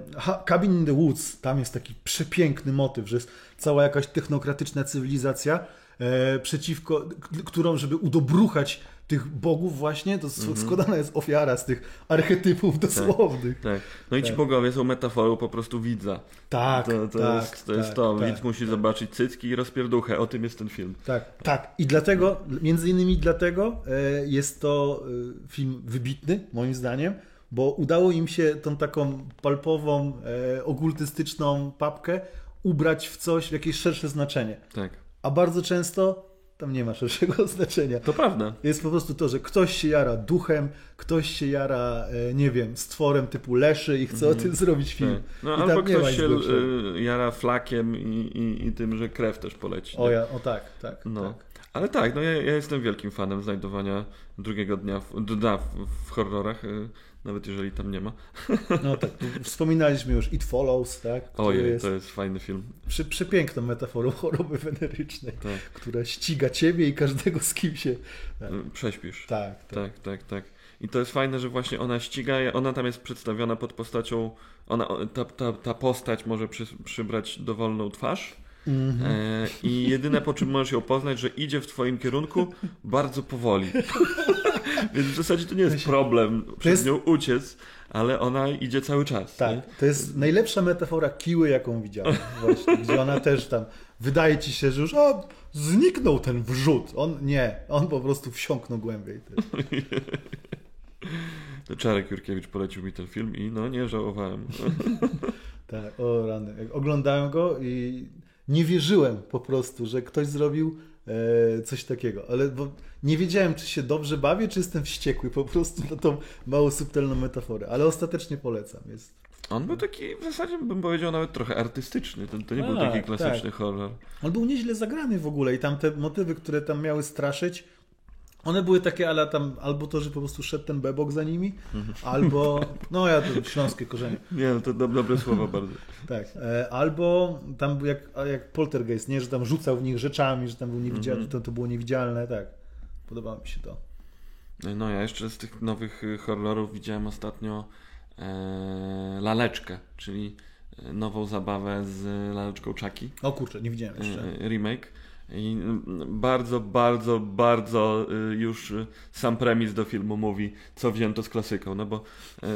Cabin in the Woods, tam jest taki przepiękny motyw, że jest cała jakaś technokratyczna cywilizacja, e, przeciwko, którą, żeby udobruchać tych bogów właśnie, to mm -hmm. składana jest ofiara z tych archetypów dosłownych. Tak, tak. No i ci tak. bogowie są metaforą po prostu widza. Tak, to, to tak, jest to. Jest tak, to. Widz musi tak. zobaczyć cycki i rozpierduchę. O tym jest ten film. Tak, tak. I dlatego, między innymi dlatego e, jest to e, film wybitny, moim zdaniem, bo udało im się tą taką palpową, e, okultystyczną papkę ubrać w coś, w jakieś szersze znaczenie. Tak. A bardzo często tam nie ma szerszego [LAUGHS] znaczenia. To prawda. Jest po prostu to, że ktoś się jara duchem, ktoś się jara, e, nie wiem, stworem typu leszy i chce mm. o tym [LAUGHS] zrobić film. Tak. No, albo ktoś się e, jara flakiem i, i, i, tym, że krew też poleci. O, ja, o tak, tak. No. tak. Ale tak, no ja, ja, jestem wielkim fanem znajdowania drugiego dnia w, dnia w, w horrorach. Nawet jeżeli tam nie ma. No tak, wspominaliśmy już It Follows, tak? Ojej, jest to jest fajny film. Przy, przepiękną metaforą choroby wenerycznej, tak. która ściga ciebie i każdego z kim się... Tak. Prześpisz. Tak, tak, tak, tak, tak. I to jest fajne, że właśnie ona ściga, ona tam jest przedstawiona pod postacią, ona, ta, ta, ta postać może przy, przybrać dowolną twarz, Mm -hmm. e, I jedyne po czym możesz ją poznać, że idzie w twoim kierunku bardzo powoli. [LAUGHS] Więc w zasadzie to nie jest problem przed jest... nią uciec, ale ona idzie cały czas. Tak, nie? to jest najlepsza metafora kiły, jaką widziałem. [LAUGHS] Właśnie, gdzie ona też tam, wydaje ci się, że już o, zniknął ten wrzut. On nie, on po prostu wsiąknął głębiej. [LAUGHS] To Czarek Jurkiewicz polecił mi ten film i no nie żałowałem. tak, o rany. Oglądałem go i nie wierzyłem po prostu, że ktoś zrobił e, coś takiego. Ale bo nie wiedziałem, czy się dobrze bawię, czy jestem wściekły po prostu na tą mało subtelną metaforę. Ale ostatecznie polecam. Jest... On był taki, w zasadzie bym powiedział, nawet trochę artystyczny. To, to nie A, był taki klasyczny tak. horror. On był nieźle zagrany w ogóle i tam te motywy, które tam miały straszyć, one były takie, ale tam albo to, że po prostu szedł ten bebok za nimi, mhm. albo, no ja to śląskie korzenie. Nie, no to dobre słowa bardzo. tak, e, albo tam jak, jak poltergeist, nie, że tam rzucał w nich rzeczami, że tam był niewidzialny, mhm. to, to było niewidzialne, tak. Podobało mi się to. No ja jeszcze z tych nowych y, horrorów widziałem ostatnio e, Laleczkę, czyli e, nową zabawę z Laleczką Chucky. O kurczę, nie widziałem jeszcze. E, remake. I bardzo, bardzo, bardzo y, już sam premis do filmu mówi, co wzięto z klasyką, no bo y,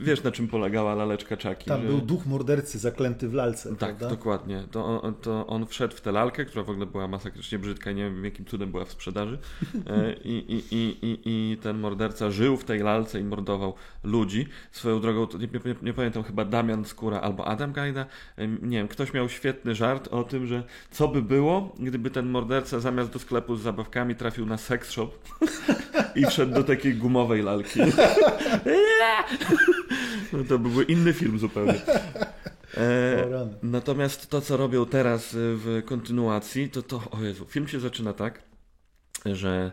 wiesz na czym polegała laleczka Czaki. Tam że... był duch mordercy zaklęty w lalce, Tak, prawda? dokładnie. To on, to on wszedł w tę lalkę, która w ogóle była masakrycznie brzydka, nie wiem jakim cudem była w sprzedaży e, i, i, i, i, i ten morderca żył w tej lalce i mordował ludzi. Swoją drogą, nie, nie, nie pamiętam, chyba Damian Skóra albo Adam Gajda, nie wiem, ktoś miał świetny żart o tym, że co by było, gdyby ten morderca zamiast do sklepu z zabawkami trafił na sex shop i wszedł do takiej gumowej lalki. [LAUGHS] no to byłby inny film zupełnie. E, natomiast to, co robią teraz w kontynuacji, to to, o Jezu, film się zaczyna tak, że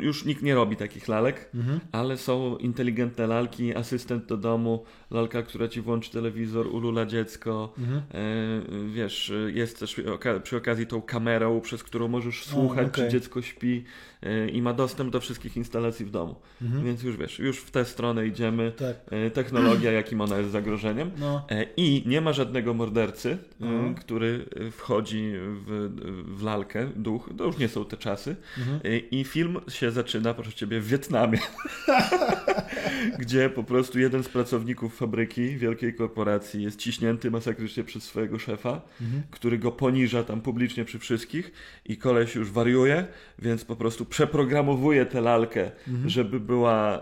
już nikt nie robi takich lalek, mhm. ale są inteligentne lalki, asystent do domu, lalka, która ci włączy telewizor, ulula dziecko. Mhm. E, wiesz, jest też przy okazji tą kamerą, przez którą możesz słuchać, o, okay. czy dziecko śpi e, i ma dostęp do wszystkich instalacji w domu. Mhm. Więc już wiesz, już w tę stronę idziemy. Tak. Technologia, jakim ona jest zagrożeniem. No. I nie ma żadnego mordercy, mhm. który wchodzi w, w lalkę, duch. To już nie są te czasy. Mhm i film się zaczyna, proszę ciebie, w Wietnamie. [LAUGHS] gdzie po prostu jeden z pracowników fabryki wielkiej korporacji jest ciśnięty masakrycznie przez swojego szefa, mhm. który go poniża tam publicznie przy wszystkich i koleś już wariuje, więc po prostu przeprogramowuje tę lalkę, mhm. żeby była e,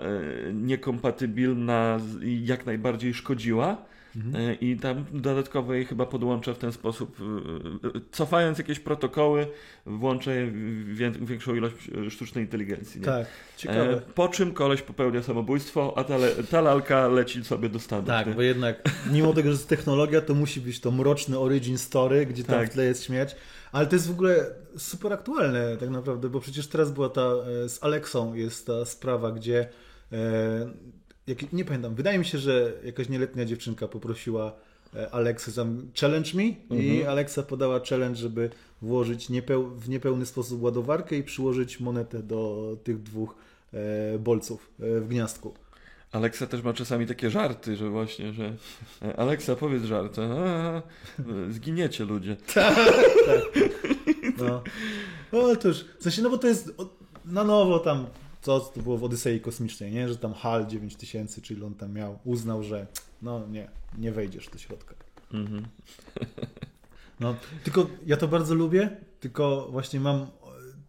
niekompatybilna i jak najbardziej szkodziła mhm. i tam dodatkowo je chyba podłącza w ten sposób, cofając jakieś protokoły, włącza je większą ilość sztucznej inteligencji. Nie? Tak, ciekawe. Po czym koleś popełnia samobójstwo, a ta, le, ta lalka leci sobie do Stanów. Tak, nie? bo jednak mimo tego, że jest technologia, to musi być to mroczny origin story, gdzie tam tak. w tle jest śmierć. Ale to jest w ogóle super aktualne tak naprawdę, bo przecież teraz była ta e, z Alexą jest ta sprawa, gdzie e, jak, nie pamiętam, wydaje mi się, że jakaś nieletnia dziewczynka poprosiła e, Aleksę tam challenge me mhm. i Alexa podała challenge, żeby włożyć niepeł, w niepełny sposób ładowarkę i przyłożyć monetę do tych dwóch e, bolców e, w gniazdku. Aleksa też ma czasami takie żarty, że właśnie, że e, Aleksa powiedz żart, a, zginiecie ludzie. [LAUGHS] tak, tak. No. no to już, w sensie, no bo to jest na nowo tam, co to było w Odysei Kosmicznej, nie? Że tam HAL 9000, czyli on tam miał, uznał, że no nie, nie wejdziesz do środka. Mhm. [LAUGHS] No, tylko ja to bardzo lubię, tylko właśnie mam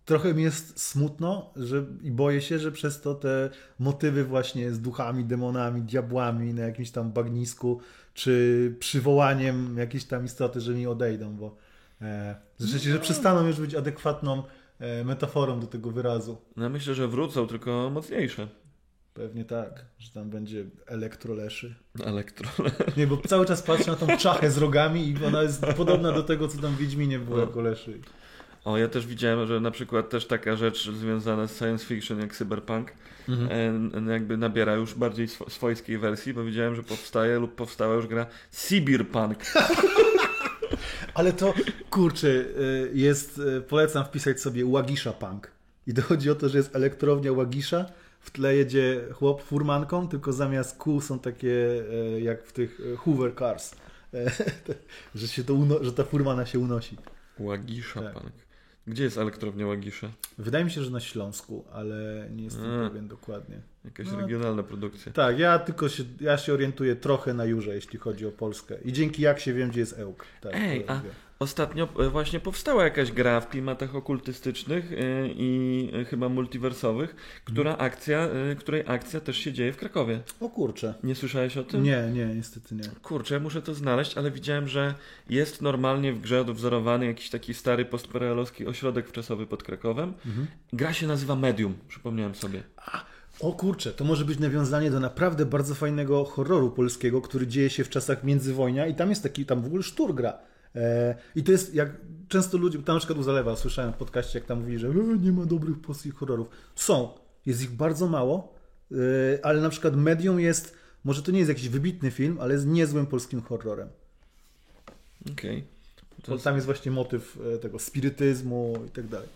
trochę mi jest smutno że, i boję się, że przez to te motywy właśnie z duchami, demonami, diabłami na jakimś tam bagnisku, czy przywołaniem jakiejś tam istoty, że mi odejdą, bo e, że, że przestaną już być adekwatną metaforą do tego wyrazu. No myślę, że wrócą, tylko mocniejsze. Pewnie tak, że tam będzie elektroleszy. Elektroleszy. Nie, bo cały czas patrzę na tą czachę z rogami i ona jest podobna do tego, co tam w Wiedźminie było no. jako leszy. O, ja też widziałem, że na przykład też taka rzecz związana z science fiction jak cyberpunk mhm. jakby nabiera już bardziej swojskiej wersji, bo widziałem, że powstaje lub powstała już gra Cyberpunk. [LAUGHS] Ale to, kurczę, y, jest, y, polecam wpisać sobie Łagisza Punk. I dochodzi o to, że jest elektrownia Łagisza, w tle jedzie chłop furmanką, tylko zamiast kół są takie y, jak w tych Hoover Cars. [LAUGHS] że, się to że ta furmana się unosi. Łagisza tak. Punk. Gdzie jest elektrownia Łagisze? Wydaje mi się, że na Śląsku, ale nie jestem A, pewien dokładnie. Jakaś no, regionalna produkcja. Tak, ja tylko się, ja się orientuję trochę na Jurze, jeśli chodzi o Polskę. I dzięki jak się wiem, gdzie jest Ełk. Tak, Ej, a Ostatnio e, właśnie powstała jakaś gra w klimatach okultystycznych e, i e, chyba multiwersowych, która akcja, której akcja też się dzieje w Krakowie. O kurczę. Nie słyszałeś o tym? Nie, nie, niestety nie. Kurczę, ja muszę to znaleźć, ale widziałem, że jest normalnie w grze odwzorowany jakiś taki stary postperelowski ośrodek wczasowy pod Krakowem. Mhm. Gra się nazywa Medium, przypomniałem sobie. A. O kurczę, to może być nawiązanie do naprawdę bardzo fajnego horroru polskiego, który dzieje się w czasach międzywojnia i tam jest taki, tam w ogóle sztur gra. E, I to jest, jak często ludzie, tam na przykład u Zalewa słyszałem w podcaście, jak tam mówi, że e, nie ma dobrych polskich horrorów. Są, jest ich bardzo mało, e, ale na przykład Medium jest, może to nie jest jakiś wybitny film, ale jest niezłym polskim horrorem. Okej. Okay. Jest... Tam jest właśnie motyw tego spirytyzmu i tak dalej.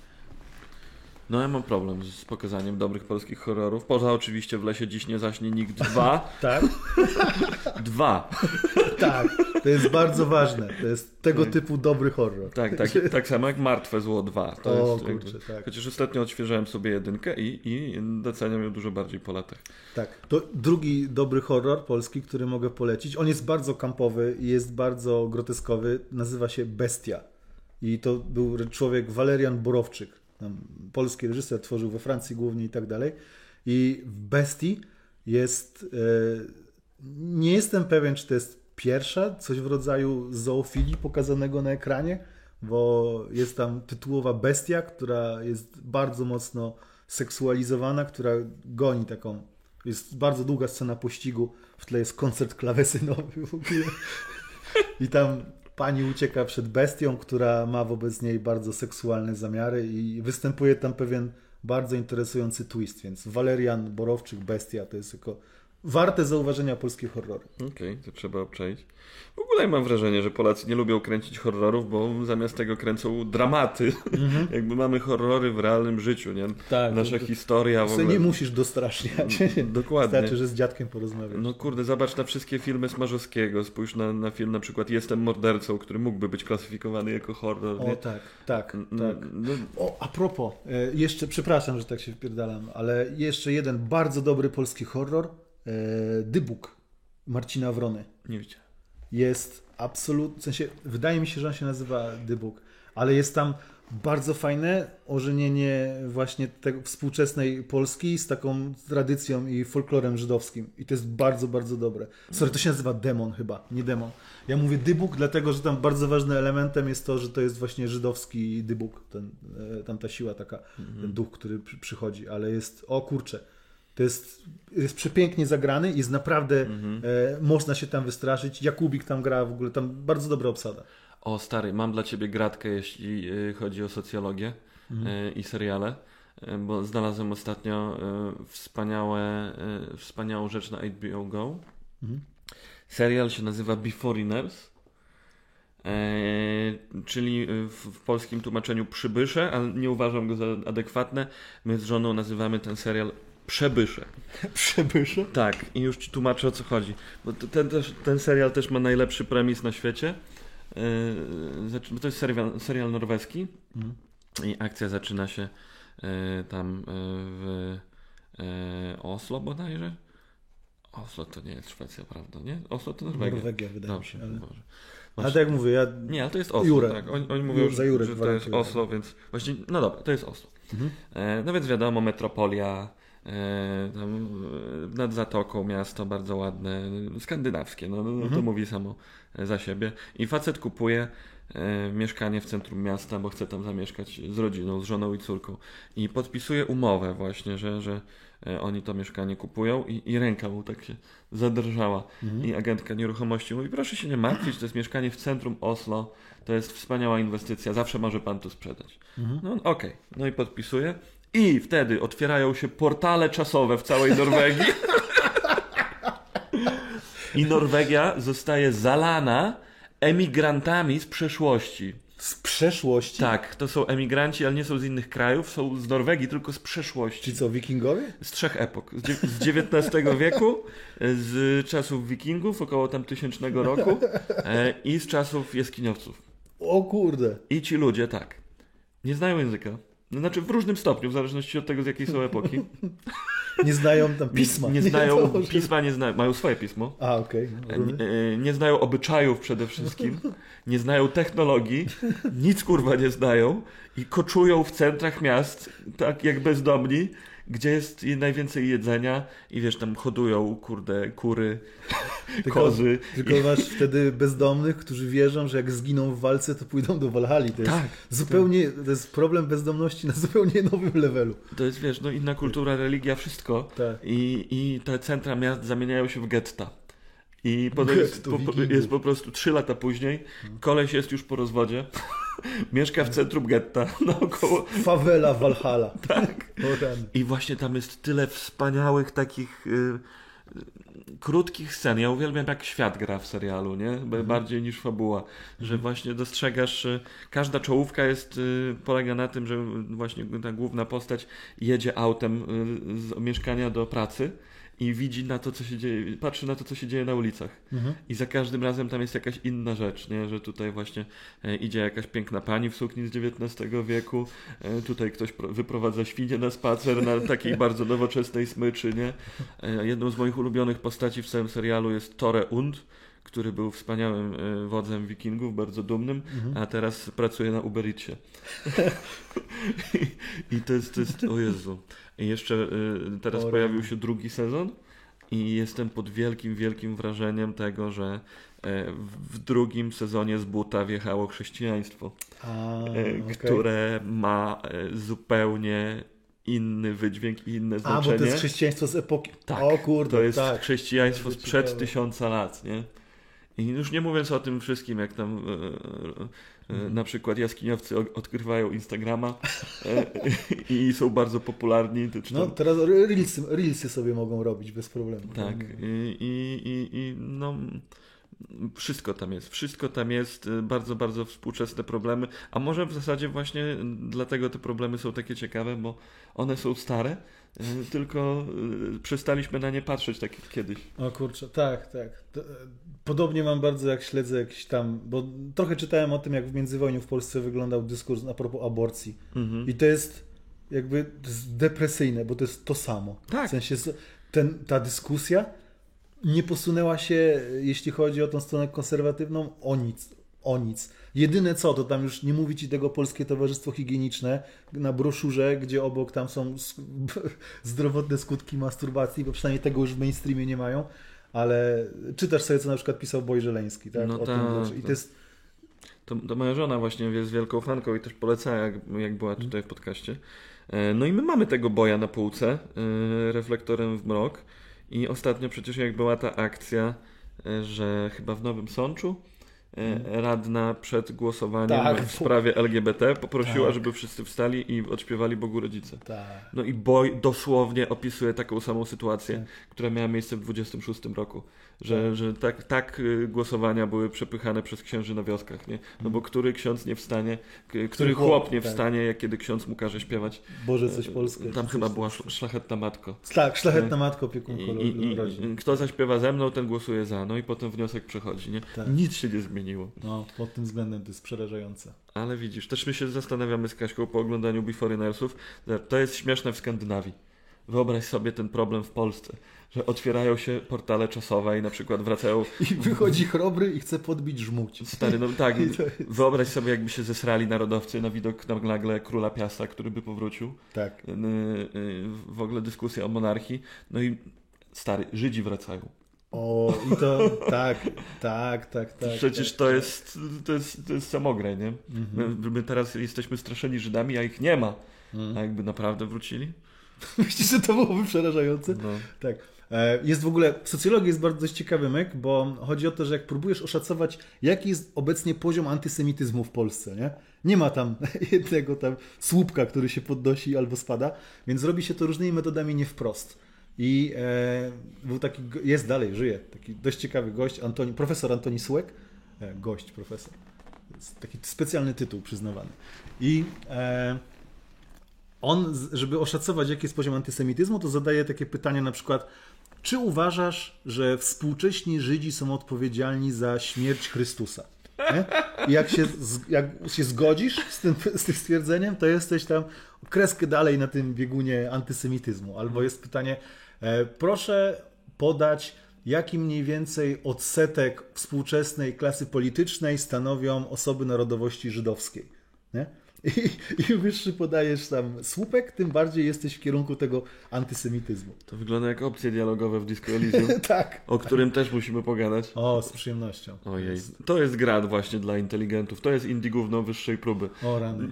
No ja mam problem z pokazaniem dobrych polskich horrorów. Poza oczywiście w lesie dziś nie zaśnie nikt dwa. [LAUGHS] tak? dwa. tak, to jest bardzo ważne. To jest tego tak. typu dobry horror. Tak, tak, tak samo jak Martwe Zło 2. To o, jest, kurczę, jakby, tak. Chociaż ostatnio odświeżałem sobie jedynkę i, i doceniam ją dużo bardziej po latach. Tak, to drugi dobry horror polski, który mogę polecić. On jest bardzo kampowy i jest bardzo groteskowy. Nazywa się Bestia. I to był człowiek Walerian Borowczyk polski reżyser tworzył we Francji głównie i tak dalej. I w Bestii jest. E, nie jestem pewien, czy to jest pierwsza, coś w rodzaju zoofilii pokazanego na ekranie, bo jest tam tytułowa bestia, która jest bardzo mocno seksualizowana, która goni taką. Jest bardzo długa scena pościgu, w tle jest koncert klawesynowy w ogóle. I tam pani ucieka przed bestią, która ma wobec niej bardzo seksualne zamiary i występuje tam pewien bardzo interesujący twist, więc Walerian Borowczyk, Bestia to jest tylko warte zauważenia polskie horrory. Okej, okay, to trzeba obczaić. W ogóle mam wrażenie, że Polacy nie lubią kręcić horrorów, bo zamiast tego kręcą dramaty. Mm-hmm. [LAUGHS] Jakby mamy horrory w realnym życiu, nie? Tak. Nasza to, historia w ogóle. nie musisz dostraszniać. [LAUGHS] Dokładnie. Wystarczy, że z dziadkiem porozmawiać. No kurde, zobacz na wszystkie filmy Smarzowskiego. Spójrz na, na film na przykład Jestem mordercą, który mógłby być klasyfikowany jako horror. O nie? tak, tak, tak. No, o, a propos, e, jeszcze, przepraszam, że tak się wpierdalam, ale jeszcze jeden bardzo dobry polski horror, Dybuk Marcina Wrony. Nie widziałem jest absolutnie, w sensie, wydaje mi się, że on się nazywa Book, ale jest tam bardzo fajne ożenienie właśnie tego współczesnej Polski z taką tradycją i folklorem żydowskim. I to jest bardzo, bardzo dobre. Sorry, to się nazywa demon chyba, nie demon. Ja mówię dybuk, dlatego że tam bardzo ważnym elementem jest to, że to jest właśnie żydowski dybuk, ten, e, tam ta siła taka, mhm. ten duch, który przy, przychodzi, ale jest, o kurczę, to jest, jest przepięknie zagrany i jest naprawdę, mhm. e, można się tam wystraszyć. Jakubik tam gra w ogóle, tam bardzo dobra obsada. O stary, mam dla ciebie gratkę, jeśli y, chodzi o socjologię mhm. Y, i seriale, y, bo znalazłem ostatnio wspaniałe, wspaniałą rzecz na HBO Go. Mhm. Serial się nazywa Beforeigners, czyli w, w, polskim tłumaczeniu przybysze, ale nie uważam go za adekwatne. My z żoną nazywamy ten serial Przebysze. [LAUGHS] Przebysze? Tak, i już ci tłumaczę o co chodzi. Bo ten, ten serial też ma najlepszy premis na świecie. Yy, to jest serial, serial norweski mhm. i akcja zaczyna się yy, tam yy, w Oslo bodajże. Oslo to nie jest Szwecja, prawda? Nie? Oslo to Norwegia. Norwegia wydaje Dobrze, mi się. Ale... Może. Ale tak jak mówię, ja... Nie, ale to jest Oslo. Jurę. Tak. Oni, oni mówią, że, że to jest Oslo, więc właśnie, no dobra, to jest Oslo. Mhm. No więc wiadomo, metropolia, tam nad zatoką miasto bardzo ładne, skandynawskie, no, no mhm. to mówi samo za siebie. I facet kupuje e, mieszkanie w centrum miasta, bo chce tam zamieszkać z rodziną, z żoną i córką. I podpisuje umowę właśnie, że, że e, oni to mieszkanie kupują i, i ręka mu tak się zadrżała. Mhm. I agentka nieruchomości mówi, proszę się nie martwić, to jest mieszkanie w centrum Oslo, to jest wspaniała inwestycja, zawsze może pan to sprzedać. Mhm. No okej, okay. no i podpisuje. I wtedy otwierają się portale czasowe w całej Norwegii. I Norwegia zostaje zalana emigrantami z przeszłości. Z przeszłości? Tak, to są emigranci, ale nie są z innych krajów, są z Norwegii, tylko z przeszłości. Czy co, wikingowie? Z trzech epok. Z, XIX wieku, z czasów wikingów, około tam tysięcznego roku e, i z czasów jaskiniowców. O kurde. I ci ludzie, tak, nie znają języka. Znaczy w różnym stopniu, w zależności od tego, z jakiej są epoki. [LAUGHS] Nie znają tam pisma. Nie, nie znają nie pisma, nie [LAUGHS] znają, mają swoje pismo. A, okej. Okay. Nie, e, nie, znają obyczajów przede wszystkim, [LAUGHS] nie znają technologii, nic kurwa nie znają i koczują w centrach miast, tak jak bezdomni, gdzie jest najwięcej jedzenia i wiesz, tam hodują, kurde, kury, [LAUGHS] tylko, kozy. Tylko i... masz wtedy bezdomnych, którzy wierzą, że jak zginą w walce, to pójdą do Walhali. To jest tak, zupełnie, to... to jest problem bezdomności na zupełnie nowym levelu. To jest, wiesz, no inna kultura, religia, wszystko. Tak. I, I te centra miast zamieniają się w getta. I potem jest po, jest po prostu trzy lata później, koleś jest już po rozwodzie, mieszka w centrum getta, [LAUGHS] naokoło. Fawela Walhalla. [LAUGHS] Tak. I właśnie tam jest tyle wspaniałych takich y, krótkich scen. Ja uwielbiam jak świat gra w serialu, nie? Mhm. Bardziej niż fabuła. Że właśnie dostrzegasz, y, każda czołówka jest, y, polega na tym, że właśnie ta główna postać jedzie autem y, z mieszkania do pracy i widzi na to, co się dzieje, patrzy na to, co się dzieje na ulicach. Mhm. I za każdym razem tam jest jakaś inna rzecz, nie? że tutaj właśnie e, idzie jakaś piękna pani w sukni z XIX wieku, e, tutaj ktoś wyprowadza świnie na spacer na takiej bardzo nowoczesnej smyczy. Nie? E, jedną z moich ulubionych postaci w całym serialu jest Tore Und, który był wspaniałym wodzem wikingów, bardzo dumnym, mhm. a teraz pracuje na Uber Eatsie. I, [LAUGHS] I, to jest, to jest, o Jezu. I jeszcze y, teraz pojawił się drugi sezon i jestem pod wielkim, wielkim wrażeniem tego, że e, w drugim sezonie z buta wjechało chrześcijaństwo, A, okay. które ma zupełnie inny wydźwięk i inne znaczenie. A, bo to jest chrześcijaństwo z epoki... Tak, o kurde, to jest tak. chrześcijaństwo sprzed tysiąca lat, nie? I już nie mówiąc o tym wszystkim, jak tam e, e, na przykład jaskiniowcy odkrywają Instagrama e, i są bardzo popularni. No teraz reelsy, reelsy sobie mogą robić bez problemu. Tak. I, i, i no wszystko tam jest, wszystko tam jest, bardzo, bardzo współczesne problemy, a może w zasadzie właśnie dlatego te problemy są takie ciekawe, bo one są stare, tylko przestaliśmy na nie patrzeć tak jak kiedyś. O kurczę, tak, tak. Podobnie mam bardzo, jak śledzę jakiś tam, bo trochę czytałem o tym, jak w międzywojniu w Polsce wyglądał dyskurs a propos aborcji. Mhm. I to jest jakby depresyjne, bo to jest to samo. Tak. W sensie ten, ta dyskusja nie posunęła się, jeśli chodzi o tą stronę konserwatywną, o nic. o nic. Jedyne co, to tam już nie mówi ci tego Polskie Towarzystwo Higieniczne na broszurze, gdzie obok tam są [LAUGHS] zdrowotne skutki masturbacji, bo przynajmniej tego już w mainstreamie nie mają, ale czytasz sobie, co na przykład pisał Boj Żeleński, tak? No o tak, tym, I to jest to, to, moja żona właśnie jest wielką fanką i też polecała, jak, jak była tutaj w podcaście. E, no i my mamy tego boja na półce, e, reflektorem w mrok. I ostatnio przecież jak była ta akcja, e, że chyba w Nowym Sączu E, radna przed głosowaniem tak, w sprawie LGBT poprosiła, tak. żeby wszyscy wstali i odśpiewali Bogu Rodzice. Tak. No i dosłownie opisuje taką samą sytuację, tak. która miała miejsce w 26 roku. Że, tak. że tak, tak y, głosowania były przepychane przez księży na wioskach, nie? No bo który ksiądz nie wstanie, który chłop nie tak. wstanie, jak kiedy ksiądz mu każe śpiewać. Boże, coś polskie. Tam chyba była szlachetna matko. Tak, szlachetna matko opiekunko I, i, Kto zaśpiewa ze mną, ten głosuje za. No i potem wniosek przechodzi, nie? Nic się nie zmieniło. No, pod tym względem to jest przerażające. Ale widzisz, też my się zastanawiamy z Kaśką po oglądaniu Beforeigners to jest śmieszne w Skandynawii. Wyobraź sobie ten problem w Polsce, że otwierają się portale czasowe i na przykład wracają... I wychodzi chrobry i chce podbić żmuć. Stary, no tak, [LAUGHS] wyobraź sobie jakby się zesrali narodowcy na widok nagle króla piasta, który by powrócił. Tak. W ogóle dyskusja o monarchii. No i stary, Żydzi wracają. O, i to [LAUGHS] tak, tak, tak, tak. Przecież tak, to, tak. Jest, to, jest, to jest samograj, nie? Mhm. My, my, teraz jesteśmy straszeni Żydami, a ich nie ma. Mhm. A jakby naprawdę wrócili? [LAUGHS] Myślisz, że to byłoby przerażające? No. Tak. E, jest w ogóle, w socjologii jest bardzo ciekawy myk, bo chodzi o to, że jak próbujesz oszacować, jaki jest obecnie poziom antysemityzmu w Polsce, nie? Nie ma tam [LAUGHS] jednego tam słupka, który się podnosi albo spada, więc robi się to różnymi metodami nie wprost. I e, był taki, jest dalej, żyje, taki dość ciekawy gość, Antoni, profesor Antoni Sułek, e, gość, profesor. Taki specjalny tytuł przyznawany. I e, on, żeby oszacować, jaki jest poziom antysemityzmu, to zadaje takie pytanie na przykład, czy uważasz, że współcześni Żydzi są odpowiedzialni za śmierć Chrystusa? Nie? I jak się, jak się zgodzisz z tym, z tym stwierdzeniem, to jesteś tam kreskę dalej na tym biegunie antysemityzmu. Albo jest pytanie, E, proszę podać, jaki mniej więcej odsetek współczesnej klasy politycznej stanowią osoby narodowości żydowskiej. Nie? [LAUGHS] I, Im wyższy podajesz tam słupek, tym bardziej jesteś w kierunku tego antysemityzmu. To wygląda jak opcje dialogowe w Disco [LAUGHS] Elysium, tak. o którym też musimy pogadać. O, z przyjemnością. Ojej, to jest grad właśnie dla inteligentów. To jest indie gówno wyższej próby. O rany.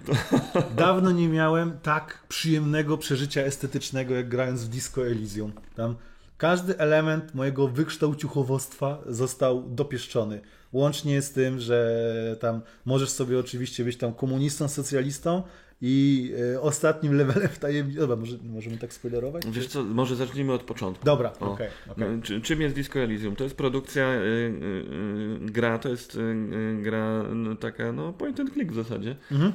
Dawno nie miałem tak przyjemnego przeżycia estetycznego, jak grając w Disco Elysium. Tam każdy element mojego wykształciuchowostwa został dopieszczony. Łącznie z tym, że tam możesz sobie oczywiście być tam komunistą, socjalistą i y, ostatnim levelem w tajemnicy. Dobra, może, możemy tak spoilerować? Wiesz co, może zacznijmy od początku. Dobra, okej. Okay, okay. No, czym jest Disco Elysium? To jest produkcja, y, y, gra, to jest gra no, taka, no point and click w zasadzie. Mhm.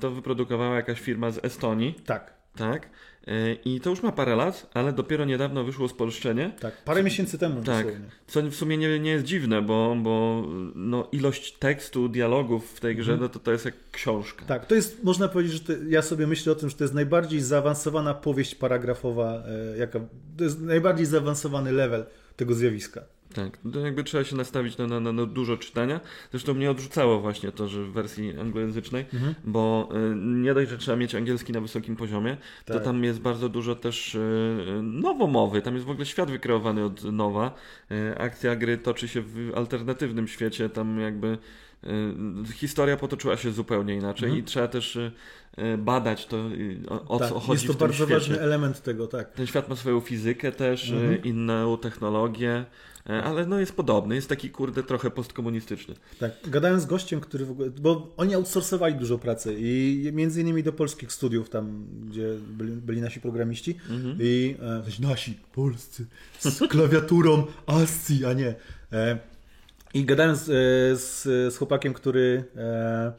to wyprodukowała jakaś firma z Estonii. Tak. Tak. E, I to już ma parę lat, ale dopiero niedawno wyszło spolszczenie. Tak, parę miesięcy temu. Tak, co w sumie nie, nie jest dziwne, bo, bo no, ilość tekstu, dialogów w tej grze, mhm. no, to, to jest jak książka. Tak, to jest, można powiedzieć, że to, ja sobie myślę o tym, że to jest najbardziej zaawansowana powieść paragrafowa, e, jaka, to jest najbardziej zaawansowany level tego zjawiska. Tak, to jakby trzeba się nastawić na, na, na, dużo czytania. Zresztą mnie odrzucało właśnie to, że w wersji anglojęzycznej, mhm. bo y, nie dość, że trzeba mieć angielski na wysokim poziomie, tak. to tam jest bardzo dużo też y, nowomowy. Tam jest w ogóle świat wykreowany od nowa. Y, akcja gry toczy się w alternatywnym świecie, tam jakby historia potoczyła się zupełnie inaczej mhm. i trzeba też badać to, o, tak, co chodzi Jest to bardzo świecie. ważny element tego, tak. Ten świat ma swoją fizykę też, mhm. inną technologię. E, ale no jest podobny, jest taki kurde trochę postkomunistyczny. Tak, gadałem z gościem, który w ogóle, bo oni outsourcowali dużo pracy i między innymi do polskich studiów, tam gdzie byli, byli nasi programiści mhm. i e, nasi, polscy, z [LAUGHS] klawiaturą ASCII, a nie. E, I gadałem z, e, z, z chłopakiem, który e,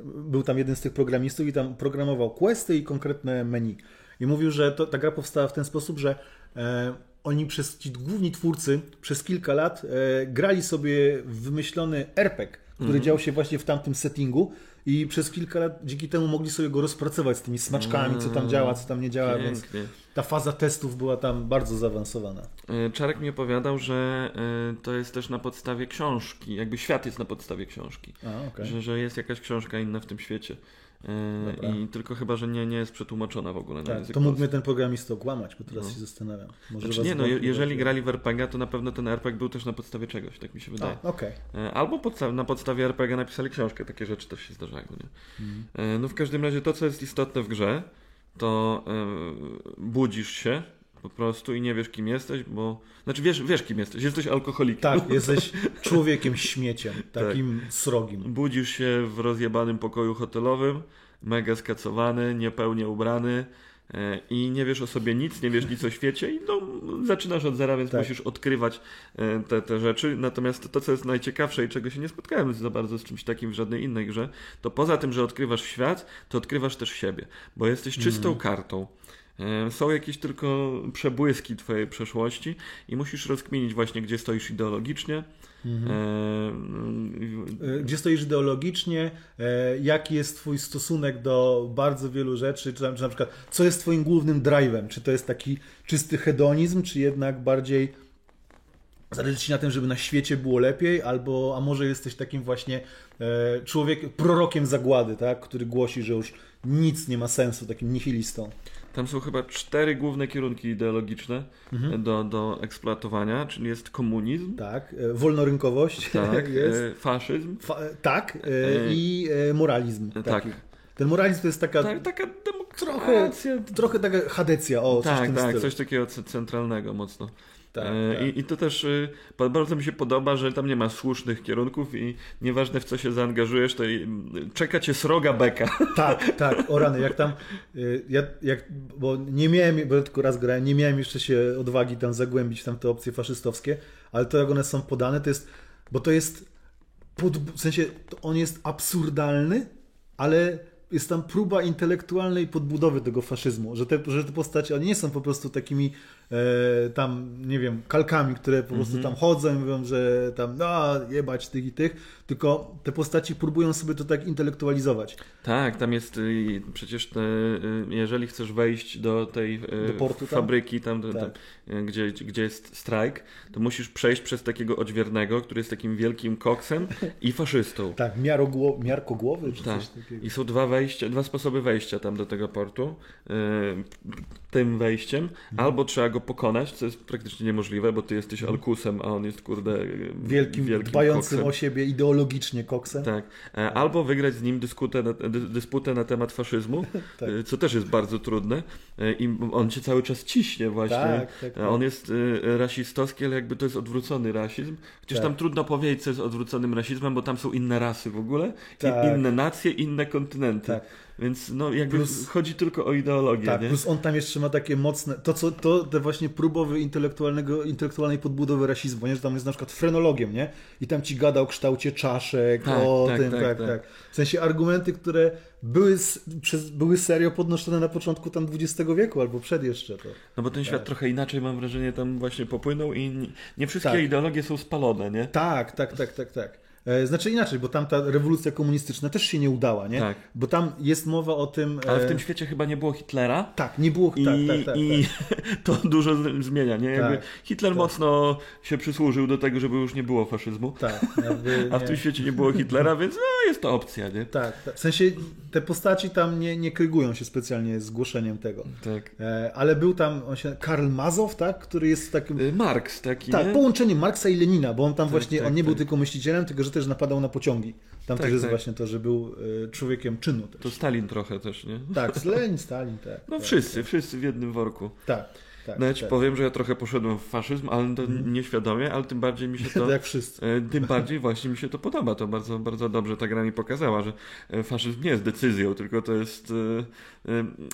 był tam jeden z tych programistów i tam programował questy i konkretne menu. I mówił, że to, ta gra powstała w ten sposób, że e, oni przez ci główni twórcy przez kilka lat e, grali sobie w wymyślony RPG, który mhm. dział się właśnie w tamtym settingu i przez kilka lat dzięki temu mogli sobie go rozpracować z tymi smaczkami, co tam działa, co tam nie działa, więc Pięknie. ta faza testów była tam bardzo zaawansowana. E, Czarek mi opowiadał, że e, to jest też na podstawie książki, jakby świat jest na podstawie książki. A, okej. Że, że jest jakaś książka inna w tym świecie. Dobra. I tylko chyba, że nie, nie jest przetłumaczona w ogóle na Tak, język to mógł mnie ten programista okłamać, bo teraz No. się zastanawiam. Może Znaczy, nie, no, jeżeli że- grali w RPG, to na pewno ten RPG był też na podstawie czegoś, tak mi się wydaje. A, okej. E, Albo podsta- na podstawie RPG napisali książkę, takie rzeczy też się zdarzają. Nie? Mhm. E, No w każdym razie to, co jest istotne w grze, to e, budzisz się po prostu i nie wiesz, kim jesteś, bo... Znaczy wiesz, wiesz kim jesteś, jesteś alkoholikiem. Tak, [LAUGHS] jesteś człowiekiem śmieciem, takim srogim. Budzisz się w rozjebanym pokoju hotelowym, mega skacowany, niepełnie ubrany e, i nie wiesz o sobie nic, nie wiesz nic o świecie i no, zaczynasz od zera, więc Tak. musisz odkrywać e, te, te rzeczy. Natomiast to, co jest najciekawsze i czego się nie spotkałem za bardzo z czymś takim w żadnej innej grze, to poza tym, że odkrywasz świat, to odkrywasz też siebie, bo jesteś czystą kartą. E, Są jakieś tylko przebłyski twojej przeszłości i musisz rozkminić właśnie, gdzie stoisz ideologicznie. E, Y, Gdzie stoisz ideologicznie, e, jaki jest twój stosunek do bardzo wielu rzeczy, czy, na przykład co jest twoim głównym drive'em, czy to jest taki czysty hedonizm, czy jednak bardziej zależy ci na tym, żeby na świecie było lepiej, albo a może jesteś takim właśnie e, człowiek, prorokiem zagłady, tak, który głosi, że już nic nie ma sensu, takim nihilistą. Tam są chyba cztery główne kierunki ideologiczne Mhm. do, do eksploatowania, czyli jest komunizm, Tak, e, wolnorynkowość tak, [LAUGHS] jest. e, faszyzm, Fa- tak, e, E, i e, moralizm. tak. Taki. Ten moralizm to jest taka tak, taka trochę, demokracja. trochę taka hadecja, o, coś Tak, tak, coś takiego centralnego mocno. Tak, E, tak. I, I to też y, bardzo mi się podoba, że tam nie ma słusznych kierunków i nieważne w co się zaangażujesz, to czeka cię sroga beka. [LAUGHS] Tak, tak, o rany, jak tam, y, ja, jak, bo nie miałem, bo ja tylko raz grałem, nie miałem jeszcze się odwagi tam zagłębić tam te opcje faszystowskie, ale to jak one są podane, to jest, bo to jest, pod, w sensie, on jest absurdalny, ale jest tam próba intelektualnej podbudowy tego faszyzmu, że te, że te postacie, one nie są po prostu takimi tam, nie wiem, kalkami, które po prostu tam chodzą i mówią, że tam, no, jebać tych i tych, tylko te postaci próbują sobie to tak intelektualizować. Tak, tam jest y, przecież te, y, jeżeli chcesz wejść do tej y, Do portu tam? fabryki, tam, Tak. tam y, gdzie, gdzie jest strajk, to musisz przejść przez takiego odźwiernego, który jest takim wielkim koksem [LAUGHS] i faszystą. Tak, miarogło, miarkogłowy czy Tak. coś takiego. I są dwa wejścia, dwa sposoby wejścia tam do tego portu. Tym wejściem. Mhm. Albo trzeba go pokonać, co jest praktycznie niemożliwe, bo ty jesteś Alkusem, a on jest kurde yy, Wielkim, dbającym koksem. o siebie ideologicznie koksem. Tak. E, Albo wygrać z nim dyskutę na, dy, dysputę na temat faszyzmu, [LAUGHS] Tak. e, co też jest bardzo trudne. E, I on cię cały czas ciśnie właśnie. Tak, tak, tak. On jest rasistowski, ale jakby to jest odwrócony rasizm. Chociaż Tak. tam trudno powiedzieć, co jest odwróconym rasizmem, bo tam są inne rasy w ogóle, Tak. inne nacje, inne kontynenty. Więc no jakby Plus- chodzi tylko o ideologię, Tak, nie? plus on tam jeszcze ma takie mocne, to co, to te właśnie próbowy intelektualnego, intelektualnej podbudowy rasizmu, nie? że tam jest na przykład frenologiem, nie? I tam ci gada o kształcie czaszek, Tak, o tak, tym, tak, tak, tak. tak, W sensie argumenty, które były, przez, były serio podnoszone na początku tam XX wieku, albo przed jeszcze to. No bo ten świat Tak. trochę inaczej, mam wrażenie, tam właśnie popłynął i nie- nie wszystkie Tak. ideologie są spalone, nie? Tak, tak, tak, tak, tak. E, Znaczy inaczej, bo tam ta rewolucja komunistyczna też się nie udała, nie? Tak. Bo tam jest mowa o tym... Ale w e, tym świecie chyba nie było Hitlera. Tak, nie było... I, tak, tak, tak, i tak. [LAUGHS] to dużo zmienia, nie? Jakby Tak, Hitler mocno się przysłużył do tego, żeby już nie było faszyzmu. tak jakby [LAUGHS] A w tym świecie nie było Hitlera, więc no, jest to opcja, nie? Tak. W sensie te postaci tam nie, nie krygują się specjalnie z głoszeniem tego. Tak. E, ale był tam on się, Karl Mazow, tak? Który jest takim. Y, Marks taki, Tak, nie? połączenie Marksa i Lenina, bo on tam właśnie, on nie był tylko myślicielem, tylko że też napadał na pociągi. Tam Tak, też jest tak. właśnie to, że był e, człowiekiem czynu też. To Stalin trochę też, nie? Tak, [LAUGHS] Lenin, Stalin, tak. No tak, wszyscy, wszyscy w jednym worku. Tak, tak. No ja ci tak. powiem, że ja trochę poszedłem w faszyzm, ale to nieświadomie, ale tym bardziej mi się [LAUGHS] to... Jak wszyscy. E, Tym bardziej właśnie mi się to podoba. To bardzo, bardzo dobrze ta gra mi pokazała, że e, faszyzm nie jest decyzją, tylko to jest.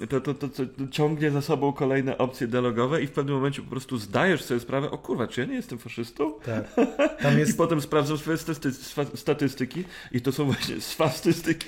E, To, to, to, to ciągnie za sobą kolejne opcje dialogowe i w pewnym momencie po prostu zdajesz sobie sprawę, o kurwa, czy ja nie jestem faszystą? Tak. [LAUGHS] Tam I jest. potem sprawdzam swoje statystyki i to są właśnie [LAUGHS] swastystyki.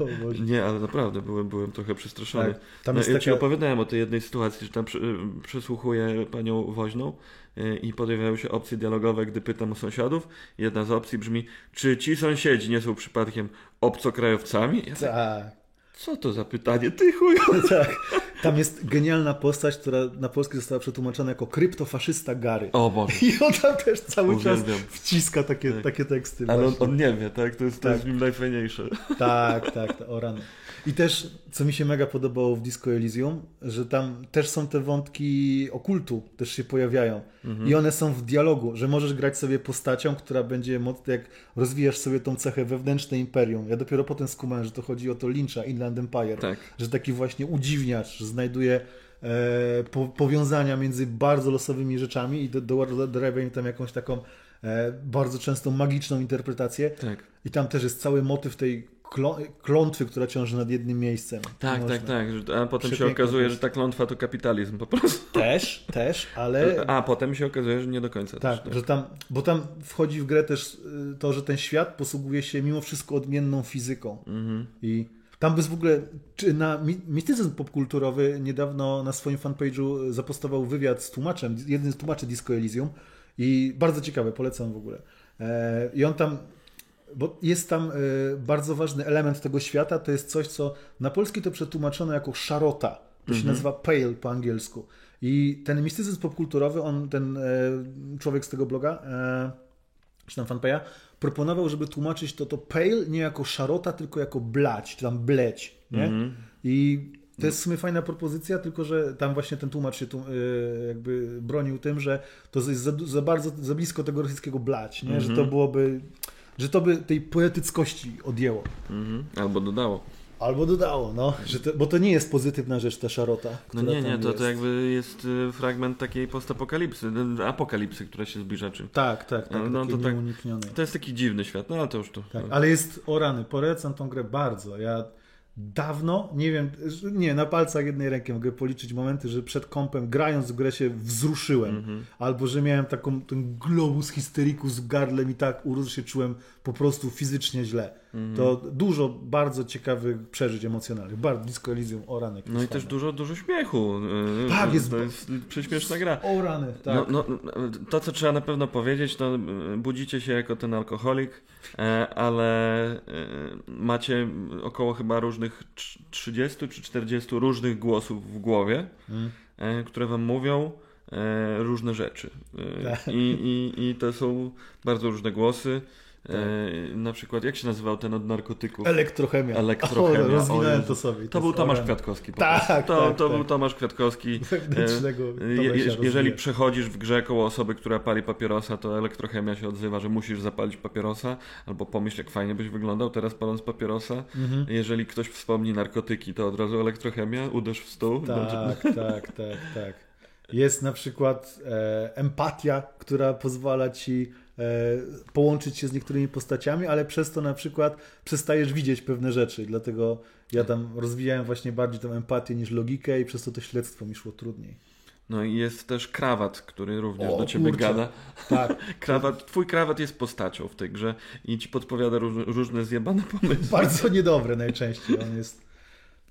O Boże. Nie, ale naprawdę byłem, byłem trochę przestraszony. Tak, tam no, jest ja ci taka- opowiadałem o tej jednej sytuacji, że tam przy, przysłuchuję panią woźną y, i pojawiają się opcje dialogowe, gdy pytam o sąsiadów. Jedna z opcji brzmi, czy ci sąsiedzi nie są przypadkiem obcokrajowcami? Ja tak, Tak. Co to za pytanie? Ty chuju! [LAUGHS] tak. Tam jest genialna postać, która na polski została przetłumaczona jako kryptofaszysta Gary. O Boże. I on tam też cały czas Uwielbiam. wciska takie, Tak. takie teksty. Ale on, on nie wie, tak? To jest, to Tak. jest w nim najfajniejsze. Tak, tak, tak, o rany. I też, co mi się mega podobało w Disco Elysium, że tam też są te wątki okultu, też się pojawiają. I one są w dialogu, że możesz grać sobie postacią, która będzie mocno, jak rozwijasz sobie tą cechę wewnętrzne imperium. Ja dopiero potem skumałem, że to chodzi o to Lyncha, Inland Empire. Tak. Że taki właśnie udziwniacz, znajduje e, po, powiązania między bardzo losowymi rzeczami i do, do, dorabia im tam jakąś taką e, bardzo często magiczną interpretację. Tak. I tam też jest cały motyw tej klątwy, która ciąży nad jednym miejscem. Tak, Można. tak, tak. A potem się okazuje, że ta klątwa to kapitalizm po prostu. Też, też, ale A potem się okazuje, że nie do końca. tak, też, że tam, bo tam wchodzi w grę też y, to, że ten świat posługuje się mimo wszystko odmienną fizyką. Mhm. I tam bez w ogóle, czy na mi- mistycyzm popkulturowy niedawno na swoim fanpage'u zapostował wywiad z tłumaczem, jeden z tłumaczy Disco Elysium i bardzo ciekawe, polecam w ogóle. E, I on tam, bo jest tam e, bardzo ważny element tego świata, to jest coś, co na polski to przetłumaczono jako szarota. To się nazywa pale po angielsku. I ten mistycyzm popkulturowy, on, ten e, człowiek z tego bloga, e, czy tam fanpaya, proponował, żeby tłumaczyć to, to pale nie jako szarota, tylko jako blać, czy tam bleć, nie? I to jest w sumie fajna propozycja, tylko że tam właśnie ten tłumacz się tu, y, jakby bronił tym, że to jest za, za bardzo, za blisko tego rosyjskiego blać, nie? Że to byłoby, że to by tej poetyckości odjęło. Mhm. Albo dodało. Albo dodało, no, że to, bo to nie jest pozytywna rzecz, ta szarota. No nie, nie, to, to jakby jest y, fragment takiej postapokalipsy, y, apokalipsy, która się zbliża. Czy... Tak, tak, tak, No, no, to tak-. To jest taki dziwny świat, no ale to już to. Tak, ale jest o rany, polecam tą grę bardzo. Ja dawno, nie wiem, nie, na palcach jednej ręki mogę policzyć momenty, że przed kompem grając w grę się wzruszyłem. Mhm. Albo, że miałem taką, ten globus histerikus w gardle i tak urósł się czułem po prostu fizycznie źle. Mhm. To dużo bardzo ciekawych przeżyć emocjonalnych. Bardzo Disco Elysium, o rany. No i też dużo, dużo śmiechu. y, Tak, to, jest- To jest prześmieszna gra. O rany, tak. No, no, to, co trzeba na pewno powiedzieć, to y, budzicie się jako ten alkoholik, e, ale y, macie około chyba różnych trz- 30 czy 40 różnych głosów w głowie, Mm. e, które wam mówią e, różne rzeczy. Tak. I, i, I to są bardzo różne głosy. E, na przykład, jak się nazywał ten od narkotyków? Elektrochemia. Elektrochemia, O, o rozwinąłem to sobie. To jest był o Tomasz rany. Kwiatkowski. po Tak. To, tak, to tak. był Tomasz Kwiatkowski. Wewnętrznego je, jeżeli przechodzisz w grze koło osoby, która pali papierosa, to elektrochemia się odzywa, że musisz zapalić papierosa, albo pomyśl, jak fajnie byś wyglądał teraz paląc papierosa. Mhm. Jeżeli ktoś wspomni narkotyki, to od razu elektrochemia, uderz w stół. Tak, tak, tak, tak. Jest na przykład e, empatia, która pozwala ci połączyć się z niektórymi postaciami, ale przez to na przykład przestajesz widzieć pewne rzeczy. Dlatego ja tam rozwijałem właśnie bardziej tę empatię niż logikę i przez to to śledztwo mi szło trudniej. No i jest też krawat, który również O, do ciebie kurczę. gada. Tak, [LAUGHS] Krawat, twój krawat jest postacią w tej grze i ci podpowiada róż, różne zjebane [LAUGHS] pomysły. bardzo niedobre najczęściej. On jest,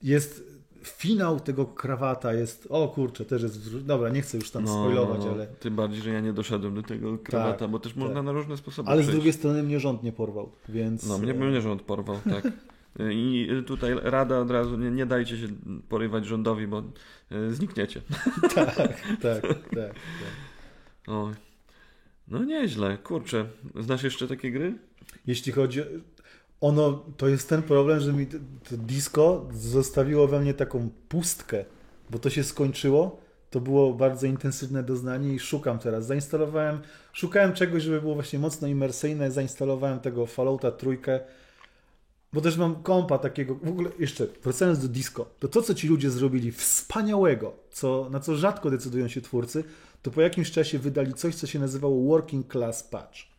jest finał tego krawata jest, o kurczę, też jest, dobra, nie chcę już tam spoilować, ale, No, Tym bardziej, że ja nie doszedłem do tego krawata, Tak, bo też można tak. na różne sposoby ale z przejść. drugiej strony mnie rząd nie porwał, więc... No, mnie, mnie rząd porwał, tak. I tutaj rada od razu, nie, nie dajcie się porywać rządowi, bo e, znikniecie. [LAUGHS] tak, tak, tak, tak. O. No nieźle, kurczę. Znasz jeszcze takie gry? Jeśli chodzi. Ono, to jest ten problem, że mi to, disco zostawiło we mnie taką pustkę, bo to się skończyło. To było bardzo intensywne doznanie i szukam teraz. Zainstalowałem, szukałem czegoś, żeby było właśnie mocno imersyjne. Zainstalowałem tego Fallouta trójkę, bo też mam kompa takiego. W ogóle jeszcze wracając do disco, to to, co ci ludzie zrobili wspaniałego, co, na co rzadko decydują się twórcy, to po jakimś czasie wydali coś, co się nazywało Working Class Patch.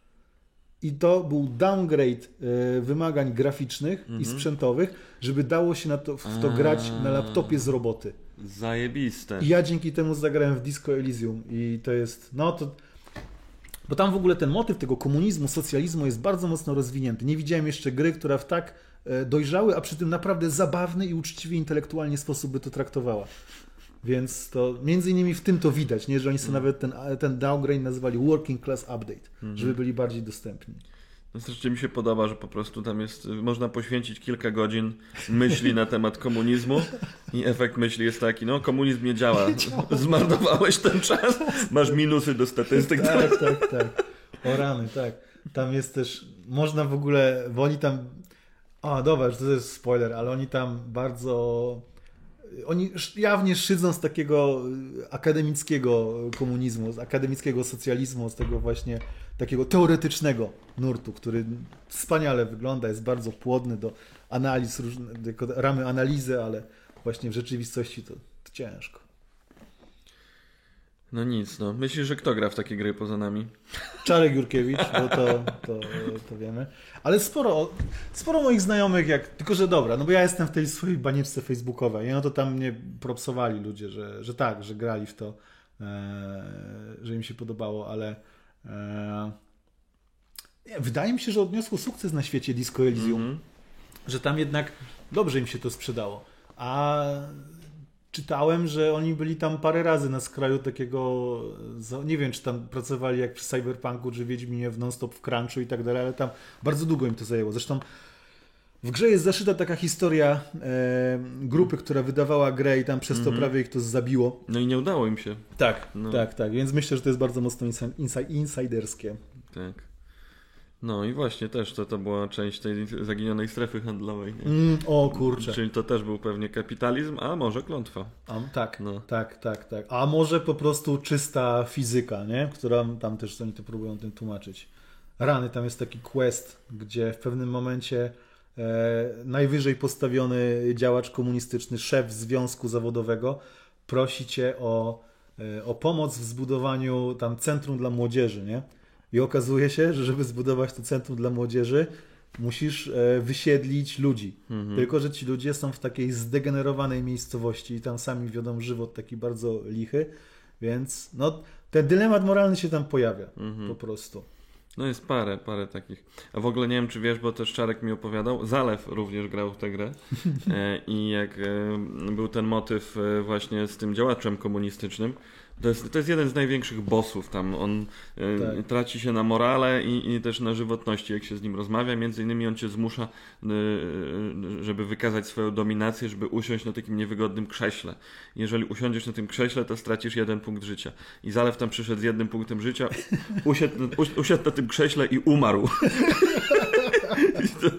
I to był downgrade e, wymagań graficznych i sprzętowych, żeby dało się na to, w to A. grać na laptopie z roboty. Zajebiste. I ja dzięki temu zagrałem w Disco Elysium i to jest, no to... Bo tam w ogóle ten motyw tego komunizmu, socjalizmu jest bardzo mocno rozwinięty. Nie widziałem jeszcze gry, która w tak e, dojrzały, a przy tym naprawdę zabawny i uczciwie intelektualnie sposób by to traktowała. Więc to między innymi w tym to widać, nie? że oni sobie nawet ten, ten downgrade nazywali Working Class Update, żeby byli bardziej dostępni. No zresztą mi się podoba, że po prostu tam jest, można poświęcić kilka godzin myśli na temat komunizmu i efekt myśli jest taki, no komunizm nie działa, zmarnowałeś ten czas, masz minusy do statystyk. Tak, tak, tak. O rany, tak. Tam jest też, można w ogóle, bo oni tam, a dobra, to jest spoiler, ale oni tam bardzo oni jawnie szydzą z takiego y, akademickiego komunizmu, z akademickiego socjalizmu, z tego właśnie takiego teoretycznego nurtu, który wspaniale wygląda, jest bardzo płodny do analiz, jako ramy analizy, ale właśnie w rzeczywistości to, to ciężko. No nic, no. Myślisz, że kto gra w takie gry poza nami? Czarek Jurkiewicz, bo to, to, to wiemy. Ale sporo, sporo moich znajomych, jak, tylko że dobra, no bo ja jestem w tej swojej banieczce facebookowej, no to tam mnie propsowali ludzie, że, że tak, że grali w to, e, że im się podobało, ale e, wydaje mi się, że odniosło sukces na świecie Disco Elysium, mm -hmm. że tam jednak dobrze im się to sprzedało. A czytałem, że oni byli tam parę razy na skraju takiego, nie wiem, czy tam pracowali jak przy Cyberpunku, czy Wiedźminie w non-stop w crunchu i tak dalej, ale tam bardzo długo im to zajęło. Zresztą w grze jest zaszyta taka historia e, grupy, która wydawała grę i tam przez to mm -hmm. prawie ich to zabiło. No i nie udało im się. Tak, no. tak, tak. Więc myślę, że to jest bardzo mocno insiderskie. Tak. No i właśnie też to, to była część tej zaginionej strefy handlowej. Mm, o kurczę. Czyli to też był pewnie kapitalizm, a może klątwa. A, tak, no. tak, tak, tak. A może po prostu czysta fizyka, nie? Która tam też oni to próbują tym tłumaczyć. Rany, tam jest taki quest, gdzie w pewnym momencie e, najwyżej postawiony działacz komunistyczny, szef związku zawodowego prosi cię o, e, o pomoc w zbudowaniu tam centrum dla młodzieży, nie? I okazuje się, że żeby zbudować to centrum dla młodzieży, musisz e, wysiedlić ludzi. Mhm. Tylko, że ci ludzie są w takiej zdegenerowanej miejscowości i tam sami wiodą żywot taki bardzo lichy, więc no, ten dylemat moralny się tam pojawia mhm. po prostu. No jest parę, parę takich. A w ogóle nie wiem, czy wiesz, bo też Czarek mi opowiadał, Zalew również grał w tę grę [LAUGHS] e, i jak e, był ten motyw właśnie z tym działaczem komunistycznym, to jest, to jest jeden z największych bossów tam. On e, tak. traci się na morale i, i, też na żywotności, jak się z nim rozmawia. Między innymi on cię zmusza, e, żeby wykazać swoją dominację, żeby usiąść na takim niewygodnym krześle. Jeżeli usiądziesz na tym krześle, to stracisz jeden punkt życia. I Zalew tam przyszedł z jednym punktem życia, [LAUGHS] usiadł, usiadł na tym krześle i umarł. [LAUGHS] I to,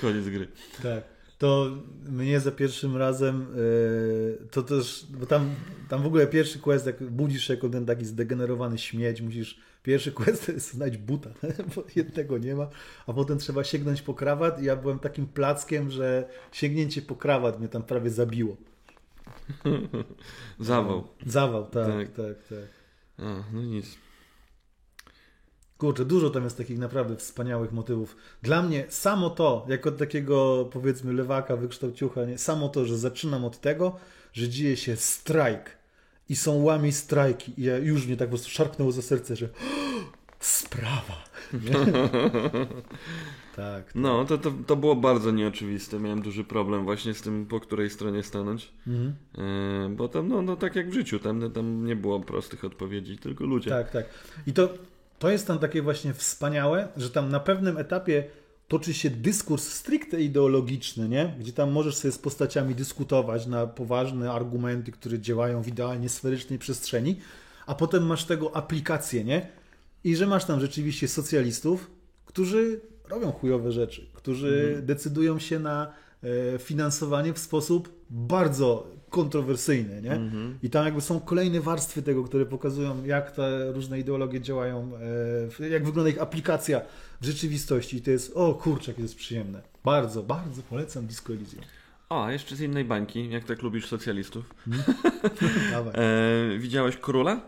koniec gry. Tak to mnie za pierwszym razem yy, to też, bo tam, tam w ogóle pierwszy quest, jak budzisz się jako ten taki zdegenerowany śmieć, musisz, pierwszy quest to jest znaleźć buta, [LAUGHS] bo jednego nie ma, a potem trzeba sięgnąć po krawat i ja byłem takim plackiem, że sięgnięcie po krawat mnie tam prawie zabiło. [LAUGHS] Zawał. Zawał, tak, tak, tak. tak. A, no nic. Kurczę, dużo tam jest takich naprawdę wspaniałych motywów. Dla mnie samo to, jako takiego powiedzmy lewaka, wykształciucha, nie? samo to, że zaczynam od tego, że dzieje się strajk i są łami strajki i ja już mnie tak po prostu szarpnęło za serce, że [GASPS] sprawa. tak, [LAUGHS] tak. No, to, to, to było bardzo nieoczywiste. Miałem duży problem właśnie z tym, po której stronie stanąć. Mhm. E, bo tam, no, no tak jak w życiu, tam, tam nie było prostych odpowiedzi, tylko ludzie. Tak, tak. I to to jest tam takie właśnie wspaniałe, że tam na pewnym etapie toczy się dyskurs stricte ideologiczny, nie? gdzie tam możesz sobie z postaciami dyskutować na poważne argumenty, które działają w idealnie sferycznej przestrzeni, a potem masz tego aplikację, nie? I że masz tam rzeczywiście socjalistów, którzy robią chujowe rzeczy, którzy mhm. decydują się na e, finansowanie w sposób bardzo kontrowersyjny, nie? Mm-hmm. I tam jakby są kolejne warstwy tego, które pokazują, jak te różne ideologie działają, e, jak wygląda ich aplikacja w rzeczywistości. I to jest, o kurczę, jak to jest przyjemne. Bardzo, bardzo polecam Disco Elysium. O, jeszcze z innej bańki, jak tak lubisz socjalistów. [LAUGHS] Hmm? e, widziałeś Króla?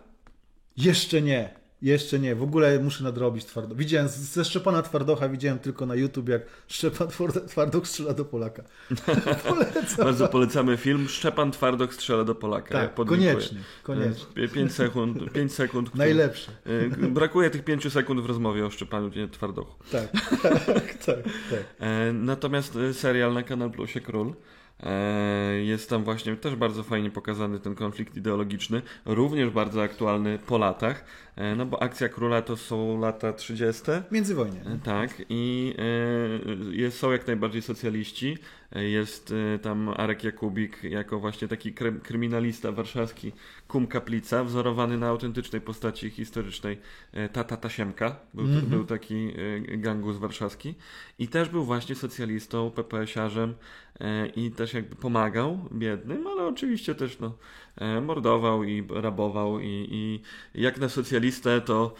Jeszcze nie. Jeszcze nie, w ogóle muszę nadrobić twardo. Widziałem ze Szczepana Twardocha, widziałem tylko na YouTube, jak Szczepan Twardok strzela do Polaka. [LAUGHS] Polecam. Bardzo polecamy film Szczepan Twardok strzela do Polaka. Tak, koniecznie, koniecznie. 5 sekund. 5 sekund Najlepsze. E, brakuje tych 5 sekund w rozmowie o Szczepanu Twardochu. Tak, [LAUGHS] tak, tak. tak. E, natomiast e, serial na Kanal Plusie Król E, jest tam właśnie też bardzo fajnie pokazany ten konflikt ideologiczny, również bardzo aktualny po latach, e, no bo Akcja Króla to są lata 30. Międzywojnie. E, tak, i są jak najbardziej socjaliści. Jest tam Arek Jakubik jako właśnie taki kryminalista warszawski, kum kaplica, wzorowany na autentycznej postaci historycznej Tata Tasiemka. Był, mm -hmm. był taki gangus warszawski. I też był właśnie socjalistą, PPS-iarzem, i też jakby pomagał biednym, ale oczywiście też no, mordował i rabował i, i jak na socjalistę to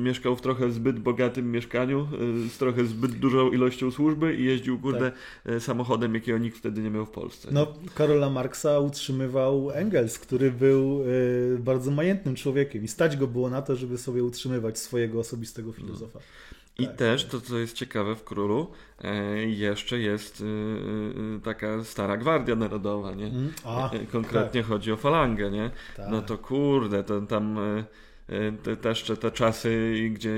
mieszkał w trochę zbyt bogatym mieszkaniu, z trochę zbyt dużą ilością służby i jeździł kurde tak. Samochodem, jakiego nikt wtedy nie miał w Polsce. No, Karola Marksa utrzymywał Engels, który był bardzo majętnym człowiekiem i stać go było na to, żeby sobie utrzymywać swojego osobistego filozofa. I tak, też to, co jest ciekawe w królu, e, jeszcze jest e, e, taka stara gwardia narodowa, nie? Mm, a, Konkretnie tak. chodzi o falangę, nie? Tak. No to kurde, to tam te, też te czasy, gdzie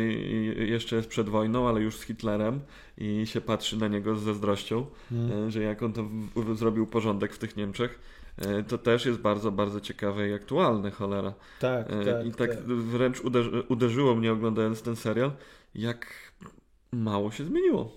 jeszcze jest przed wojną, ale już z Hitlerem i się patrzy na niego z zazdrością, mm. że jak on to w, zrobił porządek w tych Niemczech, to też jest bardzo, bardzo ciekawe i aktualne, cholera. Tak, tak. I tak, tak. wręcz uderzy, uderzyło mnie oglądając ten serial, jak mało się zmieniło.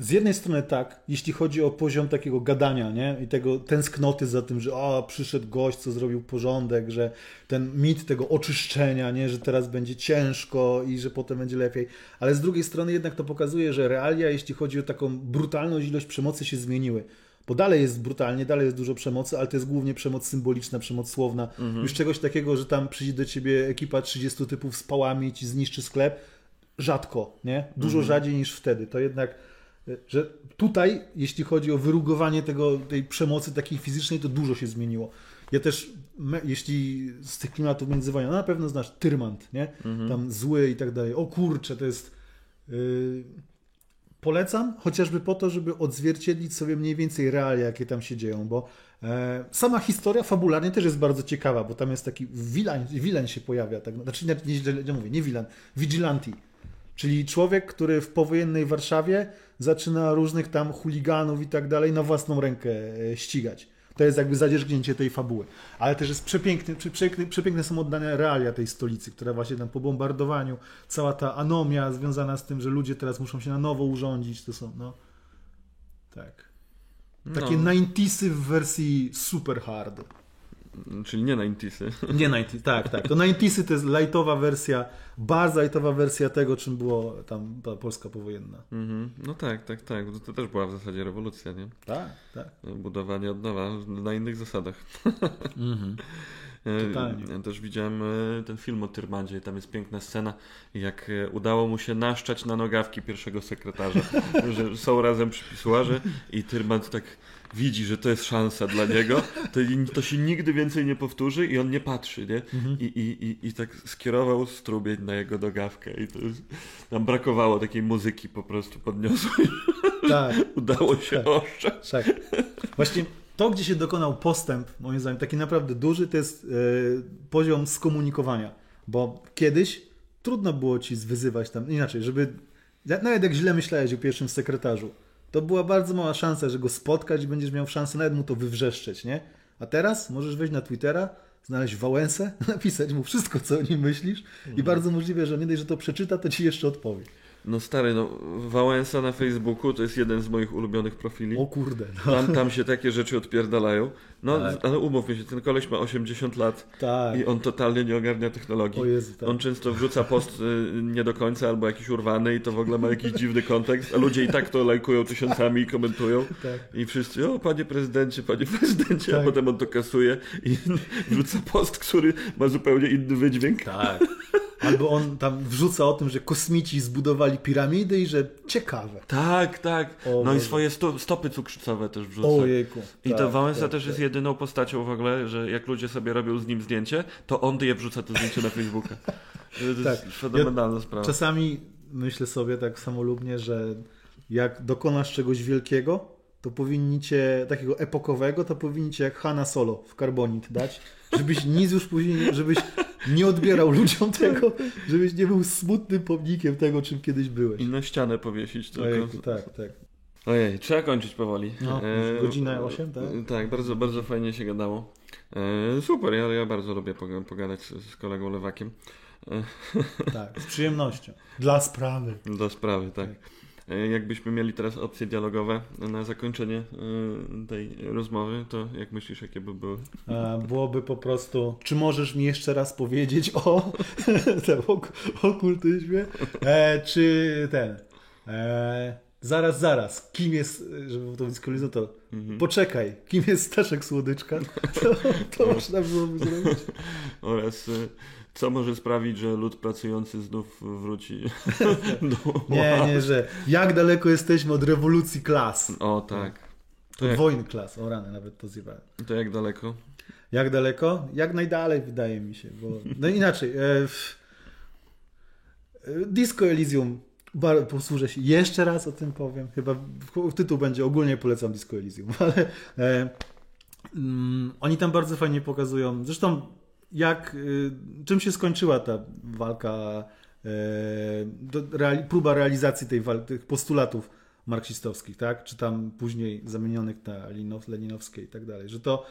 Z jednej strony tak, jeśli chodzi o poziom takiego gadania, nie? I tego tęsknoty za tym, że o, przyszedł gość, co zrobił porządek, że ten mit tego oczyszczenia, nie? Że teraz będzie ciężko i że potem będzie lepiej. Ale z drugiej strony jednak to pokazuje, że realia, jeśli chodzi o taką brutalność, ilość przemocy się zmieniły. Bo dalej jest brutalnie, dalej jest dużo przemocy, ale to jest głównie przemoc symboliczna, przemoc słowna. Mhm. Już czegoś takiego, że tam przyjdzie do ciebie ekipa 30 typów z pałami i ci zniszczy sklep, rzadko, nie? Dużo mhm. rzadziej niż wtedy. To jednak, że tutaj, jeśli chodzi o wyrugowanie tego, tej przemocy takiej fizycznej, to dużo się zmieniło. Ja też, jeśli z tych klimatów międzywojennych, no na pewno znasz Tyrmand, nie? Mhm. Tam zły i tak dalej. O kurczę, to jest... Yy... Polecam, chociażby po to, żeby odzwierciedlić sobie mniej więcej realia, jakie tam się dzieją, bo e, sama historia fabularnie też jest bardzo ciekawa, bo tam jest taki wilan, wilan się pojawia, tak, znaczy nie, nie, nie mówię, nie wilan, vigilanti, Czyli człowiek, który w powojennej Warszawie zaczyna różnych tam chuliganów i tak dalej na własną rękę e, ścigać. To jest jakby zadzierzgnięcie tej fabuły. Ale też jest przepiękny, przepiękne, przepiękne są oddane realia tej stolicy, która właśnie tam po bombardowaniu, cała ta anomia związana z tym, że ludzie teraz muszą się na nowo urządzić, to są, no... Tak. Takie no. 90 w wersji super hard. Czyli nie 90 [LAUGHS] Nie 90 tak, tak. To 90 to jest lightowa wersja, bardzo lightowa wersja tego, czym było tam ta Polska powojenna. -hmm. No tak, tak, tak. To, też była w zasadzie rewolucja, nie? Tak, tak. Budowanie od nowa na innych zasadach. [LAUGHS] Mm -hmm. Totalnie. Ja też widziałem e, ten film o Tyrmandzie i tam jest piękna scena, jak e, udało mu się naszczać na nogawki pierwszego sekretarza, [LAUGHS] że są razem przypisuarze i Tyrmand tak widzi, że to jest szansa dla niego, to, to się nigdy więcej nie powtórzy i on nie patrzy, nie? Mhm. I, i, i, I tak skierował strubień na jego dogawkę i to jest, nam brakowało takiej muzyki po prostu podniosłej. Tak. [LAUGHS] Udało się tak. oszczać. Tak. Właśnie to, gdzie się dokonał postęp, moim zdaniem, taki naprawdę duży, to jest yy, poziom skomunikowania. Bo kiedyś trudno było ci zwyzywać tam, inaczej, żeby, nawet jak źle myślałeś o pierwszym sekretarzu, to była bardzo mała szansa, że go spotkać i będziesz miał szansę nawet mu to wywrzeszczeć, nie? A teraz możesz wejść na Twittera, znaleźć Wałęsę, [LAUGHS] napisać mu wszystko, co o nim myślisz mhm. i bardzo możliwe, że nie dość, że to przeczyta, to ci jeszcze odpowie. No stary, no Wałęsa na Facebooku to jest jeden z moich ulubionych profili. O kurde. No. Tam, tam się takie rzeczy odpierdalają. No, tak. ale umówmy się, ten koleś ma 80 lat tak. i on totalnie nie ogarnia technologii. Jezu, tak. On często wrzuca post y, nie do końca albo jakiś urwany i to w ogóle ma jakiś dziwny kontekst, a ludzie i tak to lajkują tysiącami i komentują. Tak. I wszyscy, o panie prezydencie, panie prezydencie, a tak. potem on to kasuje i [LAUGHS] wrzuca post, który ma zupełnie inny wydźwięk. Tak. Albo on tam wrzuca o tym, że kosmici zbudowali piramidy i że ciekawe. Tak, tak. O, no i swoje sto, stopy cukrzycowe też wrzuca. Ojejku. I tak, to Wałęsa tak, też tak. jest jedyną postacią w ogóle, że jak ludzie sobie robią z nim zdjęcie, to on je wrzuca to zdjęcie na Facebooka. To tak. jest fenomenalna ja sprawa. Czasami myślę sobie tak samolubnie, że jak dokonasz czegoś wielkiego, to powinniście, takiego epokowego, to powinniście jak Hanna Solo w Carbonit dać, żebyś nic już później, żebyś nie odbierał ludziom tego, żebyś nie był smutnym pomnikiem tego, czym kiedyś byłeś. I na ścianę powiesić tylko. Ojejku, tak, tak. Ojej, trzeba kończyć powoli. No, E, godzina 8, tak? Tak, bardzo, bardzo fajnie się gadało. E, super, ja, ja bardzo lubię poga- pogadać z, z kolegą Lewakiem. [LAUGHS] Tak, z przyjemnością. Dla sprawy. Do sprawy, tak. E, Jakbyśmy mieli teraz opcje dialogowe na zakończenie e, tej rozmowy, to jak myślisz, jakie by były? E, Byłoby po prostu, czy możesz mi jeszcze raz powiedzieć o [LAUGHS] tym ok- okultyzmie? E, czy ten. E, zaraz, zaraz. Kim jest, żeby to dyskolizm, to Mhm. poczekaj, kim jest Staszek Słodyczka? [LAUGHS] To, to można byłoby zrobić. Oraz e, co może sprawić, że lud pracujący znów wróci [LAUGHS] do... Nie, nie, że jak daleko jesteśmy od rewolucji klas. O tak. To Od jak, wojny klas. O rany, nawet to zjebałem. to jak daleko? Jak daleko? Jak najdalej, wydaje mi się. Bo... No inaczej. E, w... e, Disco Elysium. Posłużę się. Jeszcze raz o tym powiem. Chyba tytuł będzie ogólnie polecam Disco Elysium, [LAUGHS] ale e, mm, oni tam bardzo fajnie pokazują. Zresztą jak, y, czym się skończyła ta walka, do, reali- próba realizacji tej, tych postulatów marksistowskich, tak? Czy tam później zamienionych na Linow, leninowskie i tak dalej. Że to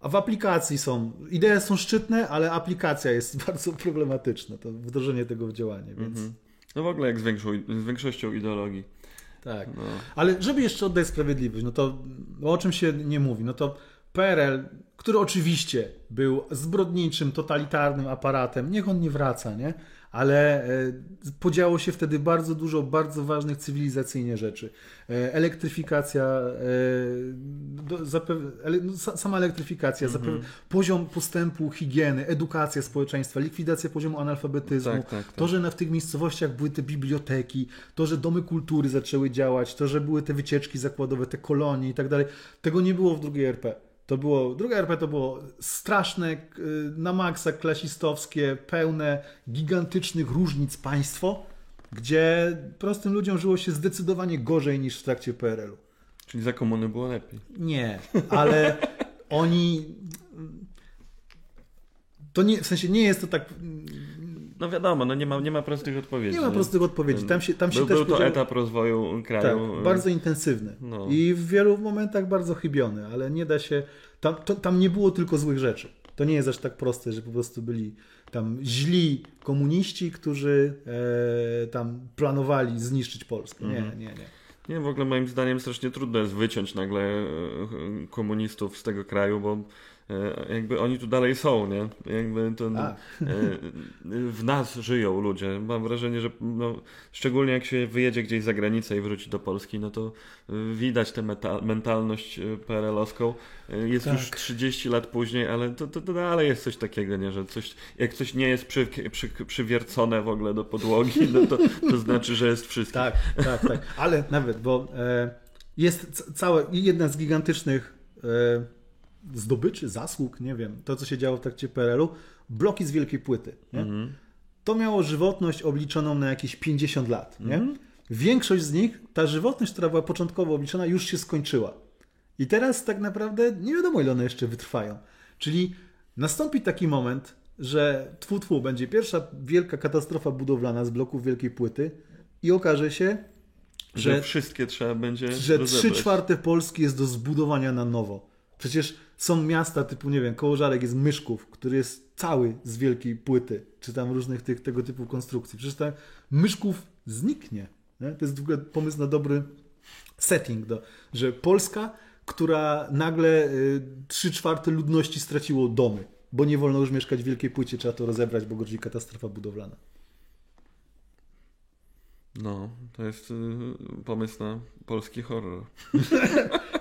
a w aplikacji są, idee są szczytne, ale aplikacja jest [LAUGHS] bardzo problematyczna, to wdrożenie tego w działanie, więc Mhm. No w ogóle jak z, większą, z większością ideologii. tak. No. Ale żeby jeszcze oddać sprawiedliwość, no to no o czym się nie mówi, no to PRL, który oczywiście był zbrodniczym, totalitarnym aparatem, niech on nie wraca, nie? Ale e, podziało się wtedy bardzo dużo bardzo ważnych cywilizacyjnie rzeczy. E, elektryfikacja, e, no, sa- sama elektryfikacja, zapew- poziom postępu higieny, edukacja społeczeństwa, likwidacja poziomu analfabetyzmu, Tak, tak, tak. to, że na, w tych miejscowościach były te biblioteki, to, że domy kultury zaczęły działać, to, że były te wycieczki zakładowe, te kolonie i tak dalej, tego nie było w drugiej RP. To było, druga RP to było straszne, k- na maksa klasistowskie, pełne gigantycznych różnic państwo, gdzie prostym ludziom żyło się zdecydowanie gorzej niż w trakcie PRL-u. Czyli za komuny było lepiej. Nie, ale oni. To nie, w sensie nie jest to tak. No wiadomo, no nie ma, nie ma prostych odpowiedzi. Nie ma prostych odpowiedzi. Tam się, tam się Był, też był to podział- etap rozwoju Tak, kraju. bardzo intensywny. No. I w wielu momentach bardzo chybiony, ale nie da się. Tam, to, tam nie było tylko złych rzeczy. To nie jest aż tak proste, że po prostu byli tam źli komuniści, którzy e, tam planowali zniszczyć Polskę. Nie, Mhm. nie, nie. Nie, w ogóle moim zdaniem strasznie trudno jest wyciąć nagle e, komunistów z tego kraju, bo e, jakby oni tu dalej są, nie? Jakby to Tak. e, [LAUGHS] w nas żyją ludzie. Mam wrażenie, że no, szczególnie jak się wyjedzie gdzieś za granicę i wróci do Polski, no to e, widać tę mentalność PRL-owską. Jest Tak. już 30 lat później, ale to, to, to dalej jest coś takiego, nie? Że coś, jak coś nie jest przy, przy, przywiercone w ogóle do podłogi, [LAUGHS] no to, to znaczy, że jest wszystko. Tak, tak, tak. Ale nawet, bo e, jest całe, jedna z gigantycznych zdobyczy, zasług, nie wiem, to co się działo w trakcie PRL-u, bloki z wielkiej płyty. Mhm. To miało żywotność obliczoną na jakieś 50 lat. Nie? Mhm. Większość z nich, ta żywotność, która była początkowo obliczona, już się skończyła. I teraz tak naprawdę nie wiadomo, ile one jeszcze wytrwają. Czyli nastąpi taki moment, że tfu, tfu, będzie pierwsza wielka katastrofa budowlana z bloków wielkiej płyty i okaże się, Że, że, wszystkie trzeba będzie że. 3 czwarte Polski jest do zbudowania na nowo. Przecież są miasta typu, nie wiem, Kołożarek jest Myszków, który jest cały z wielkiej płyty, czy tam różnych tych, tego typu konstrukcji. Przecież tam Myszków zniknie. Nie? To jest w ogóle pomysł na dobry setting, do, że Polska, która nagle y, 3 czwarte ludności straciło domy, bo nie wolno już mieszkać w wielkiej płycie, trzeba to rozebrać, bo grozi katastrofa budowlana. No, to jest y, pomysł na polski horror. [LAUGHS]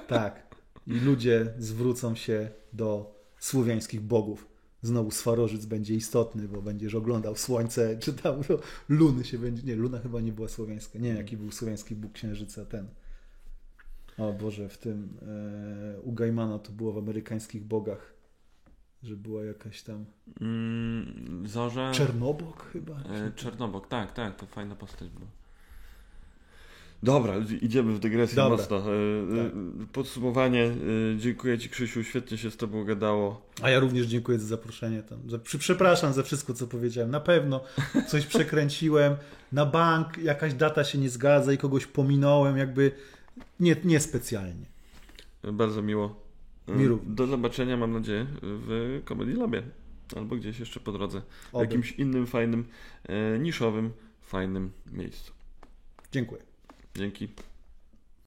Tak. I ludzie zwrócą się do słowiańskich bogów. Znowu Swarożyc będzie istotny, bo będziesz oglądał słońce, [LAUGHS] czy tam no, Luny się będzie... Nie, Luna chyba nie była słowiańska. Nie wiem, jaki był słowiański bóg księżyca, ten. O Boże, w tym e, u Gaimana to było w amerykańskich bogach, że była jakaś tam... Mm, Zorza. Czernobog chyba? E, Czernobog, tak, tak, to fajna postać była. Dobra, idziemy w dygresję Dobra. mocno. E, e, Podsumowanie. e, Dziękuję Ci, Krzysiu, świetnie się z Tobą gadało. A ja również dziękuję za zaproszenie tam. Za, przepraszam za wszystko, co powiedziałem. Na pewno coś [LAUGHS] przekręciłem. Na bank jakaś data się nie zgadza i kogoś pominąłem. Jakby Nie, niespecjalnie. Bardzo miło. Mi również. Do zobaczenia, mam nadzieję, w Comedy Labie. Albo gdzieś jeszcze po drodze. W jakimś innym, fajnym, niszowym, fajnym miejscu. Dziękuję. Dzięki.